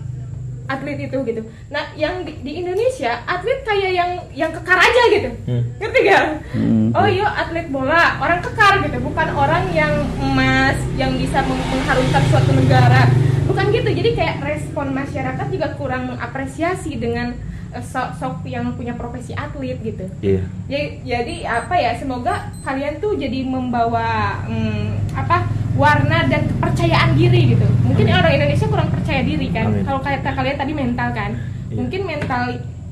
atlet itu gitu. Nah yang di, di Indonesia atlet kayak yang yang kekar aja gitu. Hmm. ngerti gak Hmm. oh iya atlet bola orang kekar gitu. Bukan orang yang emas yang bisa meng- mengharumkan suatu negara. Bukan gitu. Jadi kayak respon masyarakat juga kurang mengapresiasi dengan eh, sok-sok yang punya profesi atlet gitu. Iya. jadi, jadi apa ya semoga kalian tuh jadi membawa hmm, apa warna dan kepercayaan diri gitu mungkin orang Indonesia kurang percaya diri kan Amin. kalau kayak kalian tadi mental kan Iya. mungkin mental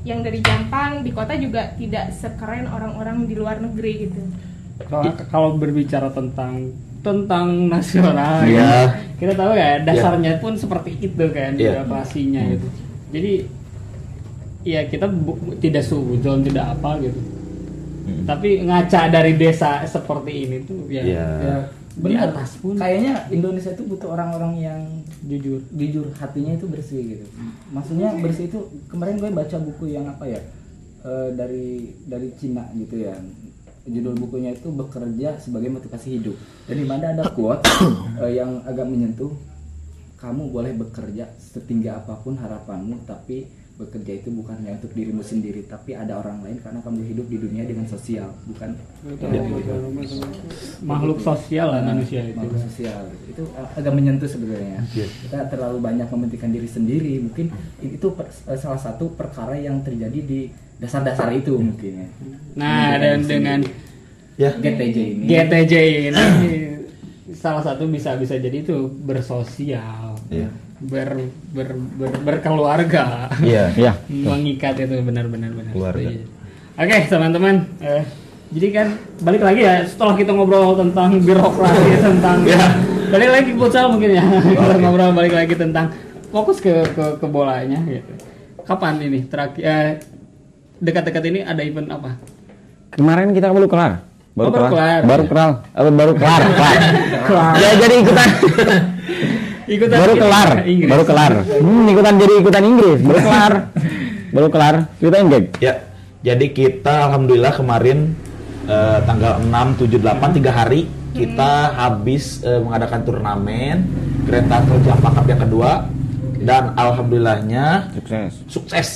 yang dari Jampang di kota juga tidak sekeren orang-orang di luar negeri gitu Kalau, kalau berbicara tentang tentang nasional Iya. ya, kita tahu ya dasarnya pun seperti itu kan Iya. birokrasinya Hmm. gitu jadi ya kita bu- tidak suzon tidak apa gitu Hmm. tapi ngaca dari desa seperti ini tuh ya, Iya. ya Benar. atas pun Kayaknya Indonesia itu butuh orang-orang yang jujur jujur hatinya itu bersih gitu. Maksudnya bersih itu kemarin gue baca buku yang apa ya eh, dari dari Cina gitu ya. Judul bukunya itu bekerja sebagai motivasi hidup. Dan di mana ada quote eh, yang agak menyentuh. Kamu boleh bekerja setinggi apa pun harapanmu, tapi bekerja itu bukan hanya untuk dirimu sendiri, tapi ada orang lain karena kamu hidup di dunia dengan sosial, bukan? Makhluk sosial lah manusia itu. Makhluk sosial. Itu ag- agak menyentuh sebenarnya. Iya. kita terlalu banyak mementingkan diri sendiri. Mungkin itu per- eh, salah satu perkara yang terjadi di dasar-dasar itu mungkin ya. Nah dan dengan Ya. GTJ ini. GTJ ini salah satu bisa bisa jadi itu bersosial. Iya. Ber, ber, ber- berkeluarga Iya. Iya. mengikat itu benar-benar benar Keluarga. Setuju. oke teman-teman eh, jadi kan balik lagi ya setelah kita ngobrol tentang birokrasi tentang Ya. balik lagi ke futsal mungkin ya kita ngobrol balik lagi tentang fokus ke ke, ke bolanya gitu kapan ini terakhir eh, dekat-dekat ini ada event apa kemarin kita baru kelar Oh, baru kelar. baru kelar baru kelar kelar Kelar. ya jadi ikutan ikutan baru kelar ke Inggris. baru kelar hmm, ikutan jadi ikutan Inggris baru kelar baru kelar ceritain gag Ya, jadi kita alhamdulillah kemarin eh, tanggal 6, 7, 8 tiga hari kita habis eh, mengadakan turnamen Tackle Jampang Cup yang kedua dan alhamdulillahnya sukses sukses.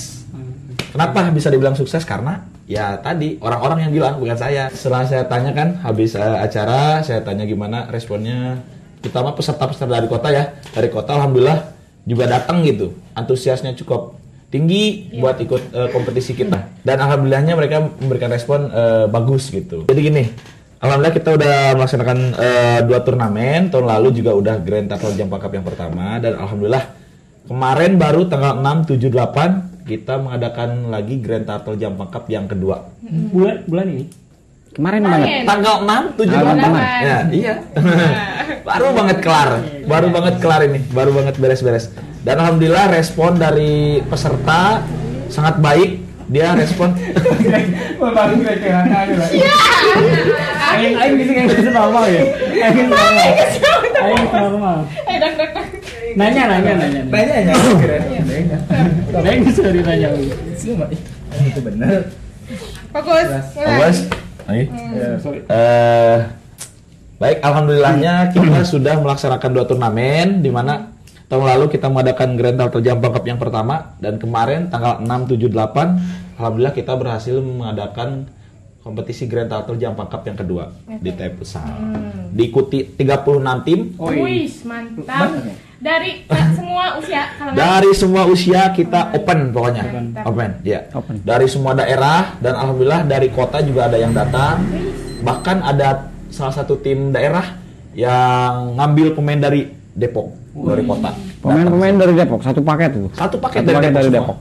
Kenapa bisa dibilang sukses? Karena ya tadi orang-orang yang bilang bukan saya. Setelah saya tanya kan habis eh, acara, saya tanya gimana responnya. Terutama peserta-peserta dari kota ya. Dari kota alhamdulillah juga datang gitu. Antusiasnya cukup tinggi buat ikut eh, kompetisi kita. Dan alhamdulillahnya mereka memberikan respon eh, bagus gitu. Jadi gini, Alhamdulillah kita udah melaksanakan eh, dua turnamen. Tahun lalu juga udah Grand Tackle Jampang Cup yang pertama dan alhamdulillah kemarin baru tanggal 6, 7, 8 kita mengadakan lagi Grand Turtle Jampang Cup yang kedua. bulan bulan ini kemarin banget Tanggal 6, 7, Tanggal 8. 8. Ya, iya. baru banget kelar. Baru banget kelar ini. Baru banget beres-beres. Dan alhamdulillah respon dari peserta sangat baik. Dia respon Baru kira-kira lah. Aing aing bisa kayak gitu normal ya. Aing normal. Aing normal. eh dang dang dang Nanya nanya nanya. banyak ya keren Aing bisa ditanya. itu benar fokus mulai. Sorry. Eh, baik, alhamdulillahnya kita sudah melaksanakan dua turnamen di mana tahun lalu kita mengadakan Grand Turtle Jampang Cup yang pertama dan kemarin tanggal 6, 7, 8 alhamdulillah kita berhasil mengadakan kompetisi Grand Turtle Jampang Cup yang kedua di TP Futsal. Diikuti 36 tim. Wih, mantap. Dari semua usia kalangan. dari semua usia kita open pokoknya. Open. Ya. Open. dari semua daerah dan alhamdulillah dari kota juga ada yang datang. Bahkan ada salah satu tim daerah yang ngambil pemain dari Depok dari kota. Pemain-pemain dari Depok satu paket tuh satu paket Satu dari, paket Depok, dari semua. Depok.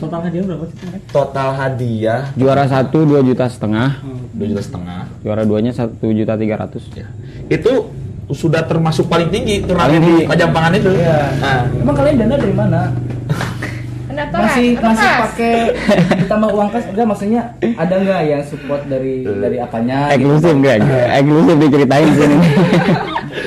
Total hadiah berapa sih total hadiah. Juara satu dua juta setengah. Dua juta setengah. Juara duanya satu juta tiga ratus. Ya. itu sudah termasuk paling tinggi turnamen Paling di tinggi. Kajampangan itu Iya. nah, emang kalian dana dari mana Pendaftaran. masih Lepas. masih pakai ditambah uang kas enggak maksudnya ada nggak yang support dari dari apanya gitu? eksklusif enggak eksklusif diceritain sini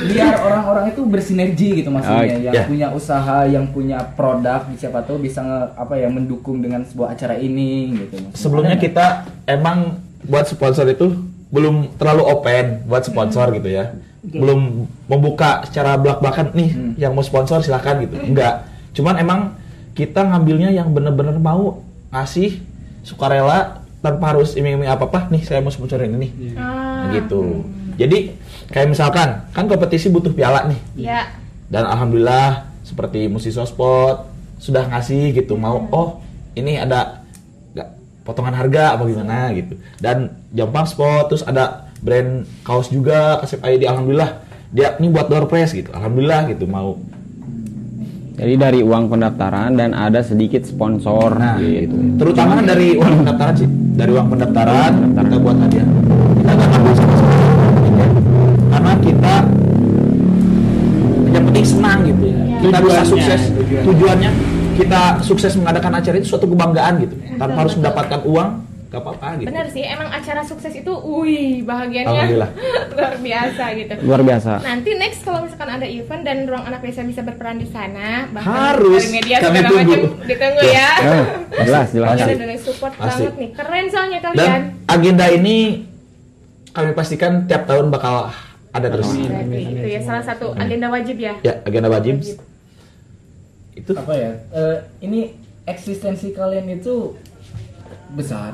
biar orang-orang itu bersinergi gitu maksudnya Oke. yang Ya. punya usaha yang punya produk siapa tahu bisa nge- apa ya mendukung dengan sebuah acara ini gitu maksudnya. Sebelumnya Ada kita emang buat sponsor itu belum terlalu open buat sponsor gitu ya. Belum membuka secara belak-belakan nih Hmm. yang mau sponsor silahkan gitu. Enggak. Cuman emang kita ngambilnya yang bener-bener mau ngasih sukarela tanpa harus iming-iming apa-apa nih saya mau sponsorin ini. Ah, Nah, gitu. Jadi kayak misalkan kan kompetisi butuh piala nih. ya Dan alhamdulillah seperti Musiswa Sport sudah ngasih gitu mau oh ini ada nggak potongan harga apa gimana gitu. Dan Jampang Sport terus ada brand kaos juga Kasep ID alhamdulillah dia ini buat door prize gitu. Alhamdulillah gitu mau. jadi dari uang pendaftaran dan ada sedikit sponsor Nah, gitu Terutama dari uang pendaftaran sih. Dari uang pendaftaran kita buat hadiah. Kita nggak ngambil sama sekali. Karena kita yang penting senang gitu ya. Kita bisa Tujuannya, sukses. tujuannya. Tujuannya kita sukses mengadakan acara itu suatu kebanggaan gitu. Tanpa harus mendapatkan uang, gak apa-apa gitu. benar sih emang acara sukses itu wih bahagianya Alhamdulillah. luar biasa gitu luar biasa Nanti next kalau misalkan ada event dan ruang anak desa bisa berperan di sana, bahkan Harus. dari media segala tunggu. macam ditunggu ya. Eh, jelas jelas. Karena dari support Pasti. banget nih, keren soalnya Dan kalian. agenda ini kami pastikan tiap tahun bakal ada terus. Berarti itu ya salah satu agenda wajib ya. Ya, agenda wajib. Itu apa ya eh, ini eksistensi kalian itu besar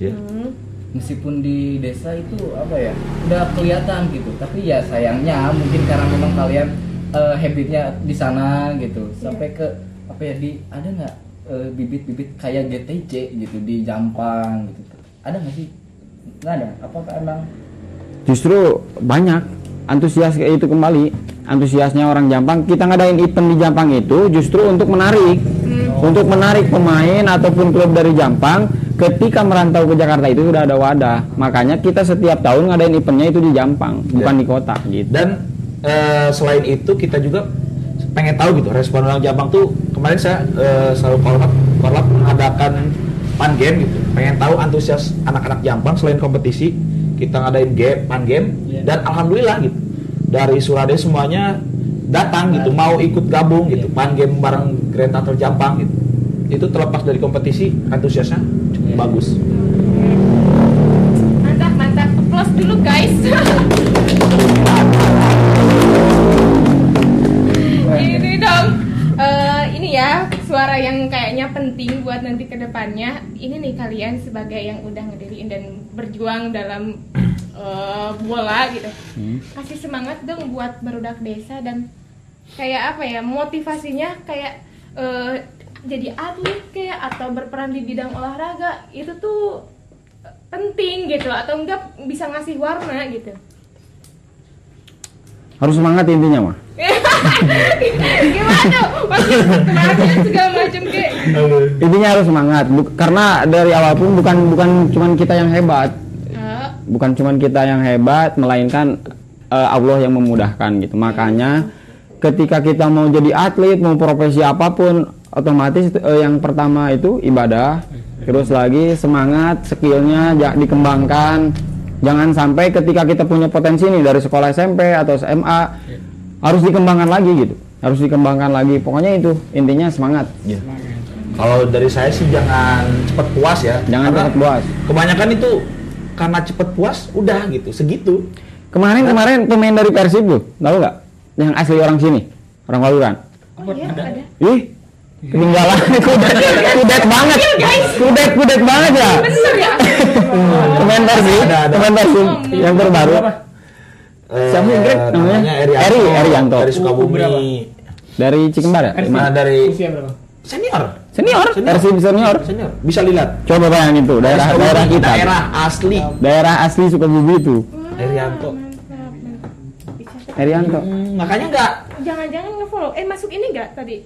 ya. Hmm. meskipun di desa itu apa ya udah kelihatan gitu. Tapi ya sayangnya mungkin karena memang kalian eh, habitnya di sana gitu. Sampai ke apa ya di ada nggak eh, bibit-bibit kayak GTC gitu di Jampang gitu? Ada nggak sih? Nggak ada? Apakah emang? Justru banyak. Antusias kayak itu kembali. Antusiasnya orang Jampang. Kita ngadain event di Jampang itu justru untuk menarik. Untuk menarik pemain ataupun klub dari Jampang ketika merantau ke Jakarta itu sudah ada wadah makanya kita setiap tahun ngadain eventnya itu di Jampang bukan Ya. di kota gitu Dan eh, selain itu kita juga pengen tahu gitu respon orang Jampang tuh kemarin saya eh, selalu korlap korlap mengadakan pan game gitu. Pengen tahu antusias anak-anak Jampang selain kompetisi kita ngadain game pan game Iya. dan alhamdulillah gitu dari Surade semuanya datang gitu mau ikut gabung gitu pan game bareng Grand Tattoo Jampang gitu. Itu terlepas dari kompetisi antusiasnya cukup. Bagus. Mantap, mantap. Applause dulu guys. ini dong. Eh, ini ya suara yang kayaknya penting buat nanti ke depannya. Ini nih kalian sebagai yang udah ngediriin dan berjuang dalam eh, bola gitu. Kasih semangat dong buat berudak desa dan kayak apa ya motivasinya kayak eh, jadi atlet kayak atau berperan di bidang olahraga itu tuh penting gitu atau enggak bisa ngasih warna gitu. harus semangat intinya mah Gimana? Maksudnya kemarin segala macam kayak. Intinya harus semangat. Bu- karena dari awal pun bukan bukan cuman kita yang hebat. Bukan cuman kita yang hebat melainkan eh, Allah yang memudahkan gitu. Makanya ketika kita mau jadi atlet mau profesi apa pun otomatis eh, yang pertama itu ibadah terus lagi semangat skillnya ja- dikembangkan jangan sampai ketika kita punya potensi nih dari sekolah SMP atau SMA harus dikembangkan lagi gitu harus dikembangkan lagi pokoknya itu intinya semangat Ya. Kalau dari saya sih jangan cepet puas ya. Jangan Karena cepet puas. Kebanyakan itu karena cepet puas udah gitu segitu. kemarin kemarin pemain dari Persib tuh tahu nggak yang asli orang sini orang Waluran oh iya ada. Ih, ketinggalan kudet, kudet banget, kudet kudet banget ya. Ada, ada. pemain Persib yang terbaru. Eh, Siapa yang Greg namanya? Erianto. Eri, Erianto. Dari Sukabumi. Berapa? Dari Cikembar ya? Nah, dari senior. Senior, Senior. Persib senior. Senior. Bisa lihat. Coba bayangin tuh daerah daerah kita. Daerah asli. Daerah asli Sukabumi itu. Erianto. Mantap, mantap. Dicatat. Erianto. Hmm, makanya enggak Jangan-jangan nge-follow. Eh masuk ini enggak tadi?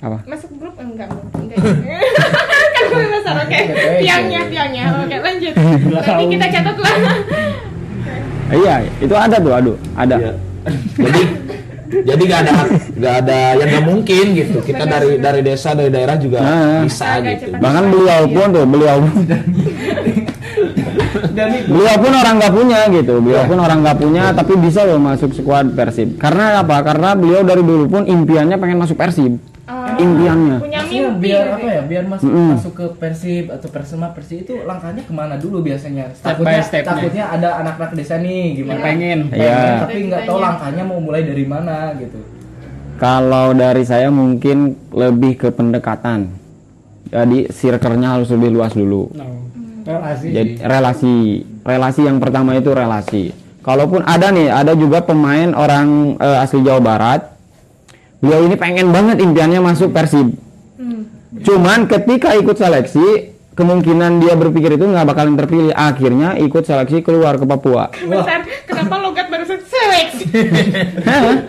Apa? Masuk grup enggak? Enggak. kan gue besar oke. Tiangnya, tiangnya. Oke, lanjut. Nanti kita catat lah. Eh, Iya, itu ada tuh, aduh, ada. Iya. Jadi Jadi nggak ada nggak ada yang nggak mungkin gitu. Kita dari dari desa dari daerah juga Nah. bisa gitu. cepat. Bahkan beliau pun tuh, beliau pun beliau pun orang nggak punya gitu beliau pun orang nggak punya tapi bisa loh masuk skuad Persib karena apa karena beliau dari dulu pun impiannya pengen masuk Persib Ah, impiannya punya mimpi biar gitu apa ya biar masuk Mm-mm. masuk ke Persib atau Persema Persib itu langkahnya ke mana dulu biasanya? Step takutnya by step-nya. takutnya ada anak-anak desa nih gimana? Pengen. Iya. tapi nggak tahu langkahnya mau mulai dari mana gitu. Kalau dari saya mungkin lebih ke pendekatan. Jadi circle-nya harus lebih luas dulu. No. relasi. Jadi relasi. Relasi yang pertama itu relasi. Kalaupun ada nih ada juga pemain orang eh, asli Jawa Barat beliau ini pengen banget impiannya masuk Persib Hmm. Cuman ketika ikut seleksi, kemungkinan dia berpikir itu nggak bakalan terpilih. Akhirnya ikut seleksi keluar ke Papua. Bentar, kenapa logat barusan seleksi? Hah?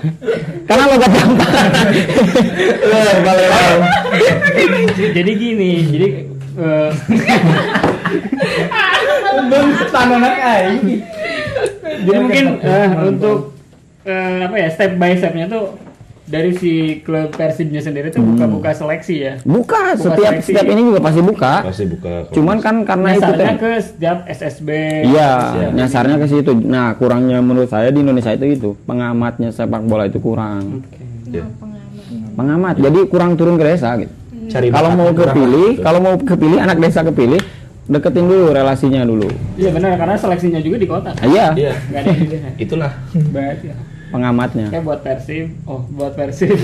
Karena logat gampang. Jadi gini jadi eh, jadi mungkin eh, untuk eh, apa ya step by stepnya tuh dari si klub Persibnya sendiri tuh buka-buka seleksi ya Buka, Buka setiap seleksi. setiap ini juga pasti buka. Pasti buka. Cuman kan karena itu nyasarnya teh- ke setiap SSB Iya, nyasarnya ke situ. Nah, kurangnya menurut saya di Indonesia itu itu pengamatnya sepak bola itu kurang. Ya. Pengamat, jadi kurang turun ke desa gitu. Cari Kalau mau kepilih, gitu. kalau mau kepilih anak desa kepilih, deketin dulu relasinya dulu. iya benar karena seleksinya juga di kota Iya, Iya. Itulah. Berarti ya. Pengamatnya. kayak buat Persib oh buat Persib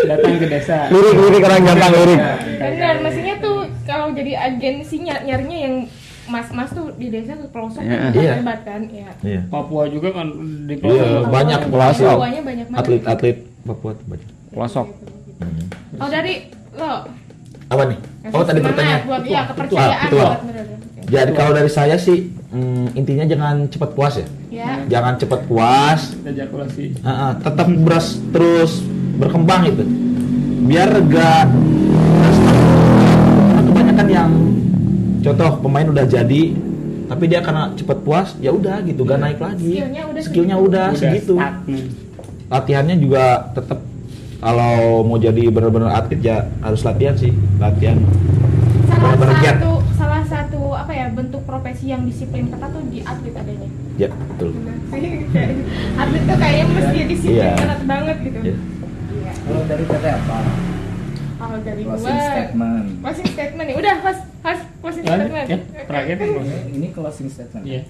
datang ke desa Lirik-lirik orang gampang lirik. Benar, maksudnya tuh kalau jadi agensi ny- nyarinya yang mas-mas tuh di desa ke pelosok Iya. kan Iya. hebat kan ya. Iya. Papua juga kan di Iya, pelosok banyak pelosok. Papua-nya banyak banget. Atlet-atlet Papua tuh banyak. Pelosok. Oh dari lo. Apa nih? Oh tadi pertanyaan. buat iya kepercayaan buat mereka. Jadi kalau dari saya sih mm, intinya jangan cepat puas ya. Ya. Jangan cepat puas. kita ejakulasi Ah, ah, tetap beras terus berkembang itu. Biar gak Karena kebanyakan yang contoh pemain udah jadi tapi dia karena cepat puas ya udah gitu gak naik lagi Skillnya udah skillnya segitu. udah, Udah segitu latihannya juga tetap kalau mau jadi benar-benar atlet ya harus latihan sih latihan Salah Benar-benar giat. satu salah satu apa ya bentuk profesi yang disiplin ketat tuh di atlet adanya. ya betul atlet tuh kayaknya mesti disiplin Iya. ketat banget gitu. Iya. Iya. kalau dari PT apa Kalau dari closing gua statement closing statement nih. Udah, Mas. Mas, closing statement. ya, terakhir Bos. ini closing statement Iya.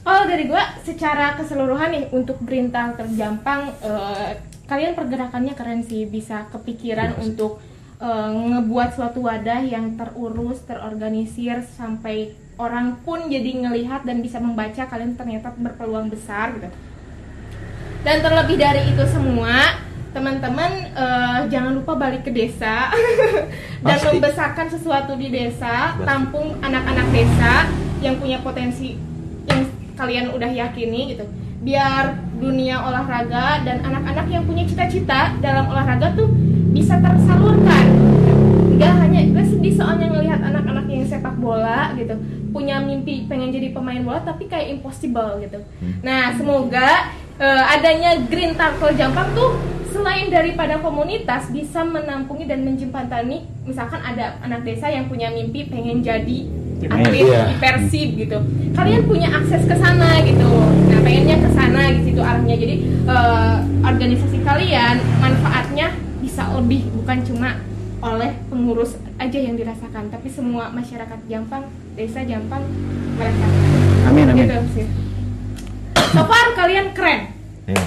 Kalau dari gua secara keseluruhan nih untuk Gerintal terjampang eh, kalian pergerakannya keren sih bisa kepikiran untuk eh, ngebuat suatu wadah yang terurus, terorganisir sampai orang pun jadi ngelihat dan bisa membaca kalian ternyata berpeluang besar gitu. Dan terlebih dari itu semua, teman-teman eh, jangan lupa balik ke desa dan Pasti. membesarkan sesuatu di desa, Pasti. tampung anak-anak desa yang punya potensi yang kalian udah yakini gitu. Biar dunia olahraga dan anak-anak yang punya cita-cita dalam olahraga tuh bisa tersalurkan. Gak hanya gue sedih soalnya ngelihat anak-anak yang sepak bola gitu punya mimpi pengen jadi pemain bola tapi kayak impossible gitu. Nah semoga eh, adanya Green Tackle Jampang tuh selain daripada komunitas bisa menampungi dan menjembatani misalkan ada anak desa yang punya mimpi pengen jadi atlet Iya. di Persib gitu. Kalian punya akses ke sana gitu. Pengennya ke sana gitu arahnya. Jadi eh, organisasi kalian manfaatnya bisa lebih bukan cuma oleh pengurus aja yang dirasakan, tapi semua masyarakat Jampang, desa Jampang merasakan. Amin, amin. Gitu sih. So far kalian keren. Ya.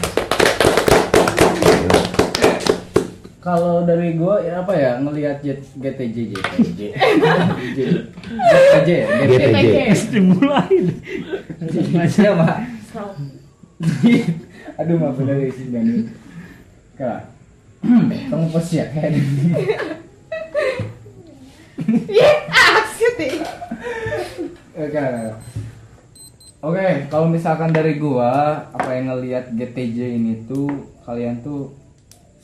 kalau dari gue ya apa ya ngelihat GTJ GTJ GTJ GTJ. dimulai So, aduh maaf bener isi Dani kak kamu pos ya kayak Iya, asyik deh. Oke. Oke, kalau misalkan dari gua apa yang ngelihat GTJ ini tuh kalian tuh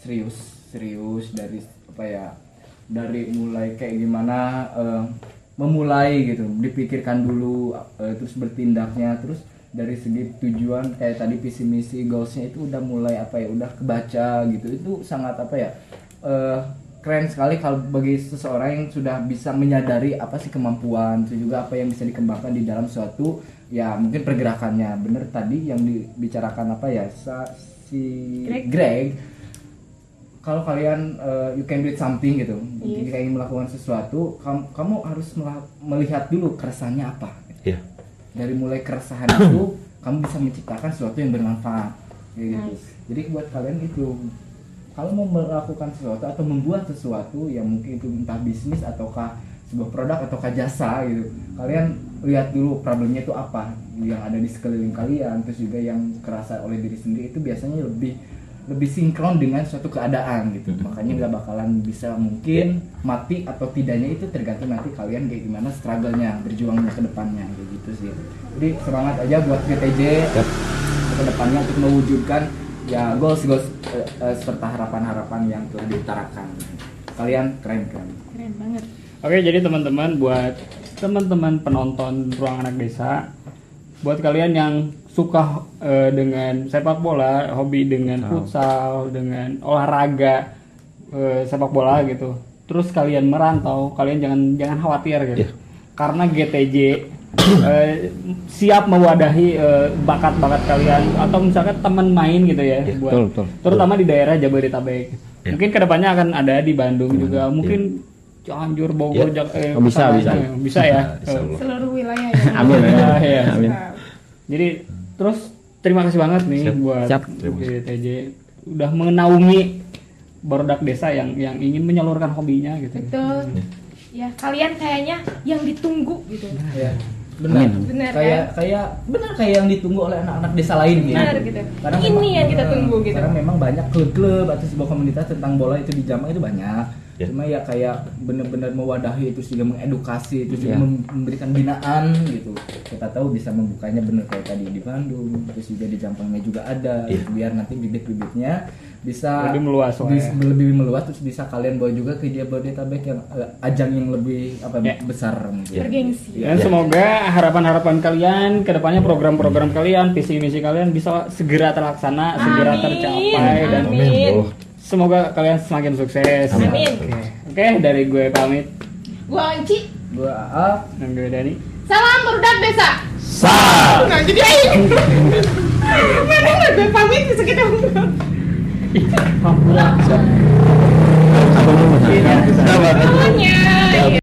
serius, serius dari apa ya? Dari mulai kayak gimana eh, memulai gitu, dipikirkan dulu eh, terus bertindaknya, terus dari segi tujuan kayak tadi visi misi goalsnya itu udah mulai apa ya udah kebaca gitu itu sangat apa ya eh, keren sekali kalau bagi seseorang yang sudah bisa menyadari apa sih kemampuan itu juga apa yang bisa dikembangkan di dalam suatu ya mungkin pergerakannya bener tadi yang dibicarakan apa ya sa- si Greg. Greg kalau kalian uh, you can do something gitu Yes. jika ingin melakukan sesuatu kamu, kamu harus melihat dulu keresahannya apa. Dari mulai keresahan itu kamu bisa menciptakan sesuatu yang bermanfaat. Kayak gitu. Nice. jadi buat kalian itu kalau mau melakukan sesuatu atau membuat sesuatu yang mungkin itu entah bisnis ataukah sebuah produk ataukah jasa gitu kalian lihat dulu problemnya itu apa. Yang ada di sekeliling kalian terus juga yang kerasa oleh diri sendiri itu biasanya lebih lebih sinkron dengan suatu keadaan gitu. Makanya nggak bakalan bisa mungkin mati atau tidaknya itu tergantung nanti kalian kayak gimana struggle-nya berjuangnya ke depannya kayak gitu sih. Jadi semangat aja buat GTJ ke depannya untuk mewujudkan ya goals goals eh, eh, serta harapan-harapan yang telah diutarakan. Kalian keren keren. Keren banget. Oke, jadi teman-teman buat teman-teman penonton Ruang Anak Desa, buat kalian yang suka eh, dengan sepak bola, hobi dengan futsal, dengan olahraga eh, sepak bola gitu. Terus kalian merantau, kalian jangan jangan khawatir gitu. Iya. Karena GTJ eh, siap mewadahi bakat-bakat kalian atau misalkan teman main gitu ya buat betul, betul. terutama di daerah Jabodetabek. Iya. Mungkin ke depannya akan ada di Bandung juga, mungkin Cianjur, Bogor, Iya. Jak- eh, Oh, bisa, bisa. Eh, bisa ya. Allah. Seluruh wilayah ya. Amin. Ya, ya. Amin. Jadi terus terima kasih banget nih Siap. buat Siap. GTJ udah menaungi barudak desa yang yang ingin menyalurkan hobinya gitu. Betul. Ya, kalian kayaknya yang ditunggu gitu. ya benar Amin. Benar, kayak kayak benar kayak yang ditunggu oleh anak-anak desa lain gitu Benar gitu. Karena Ini memang- yang kita eh, tunggu gitu. Karena memang banyak klub-klub atau sebuah komunitas tentang bola itu di Jampang itu banyak. Ya. Cuma ya kayak benar-benar mewadahi itu juga mengedukasi itu juga Ya. mem- memberikan binaan gitu. Kita tahu bisa membukanya benar kayak tadi di Bandung, terus juga di Jampangnya juga ada. Iya. Biar nanti bibit-bibitnya bisa Lebih meluas bis- ya. lebih meluas terus bisa kalian bawa juga ke Jabodetabek yang eh, ajang yang lebih apa Ya. besar mungkin. Bergengsi. Ya. Dan semoga harapan-harapan kalian, ke depannya program-program kalian, visi misi kalian bisa segera terlaksana, segera Amin. tercapai dan Amin. Semoga kalian semakin sukses. Amin. Oke, Oke, dari gue pamit Gua Onci. Gua A, dan gue Dani. Salam barudak desa. Sa. Nah, jadi ayo. Mana lah gue pamit bisa kita Papua. Sabar. Semuanya.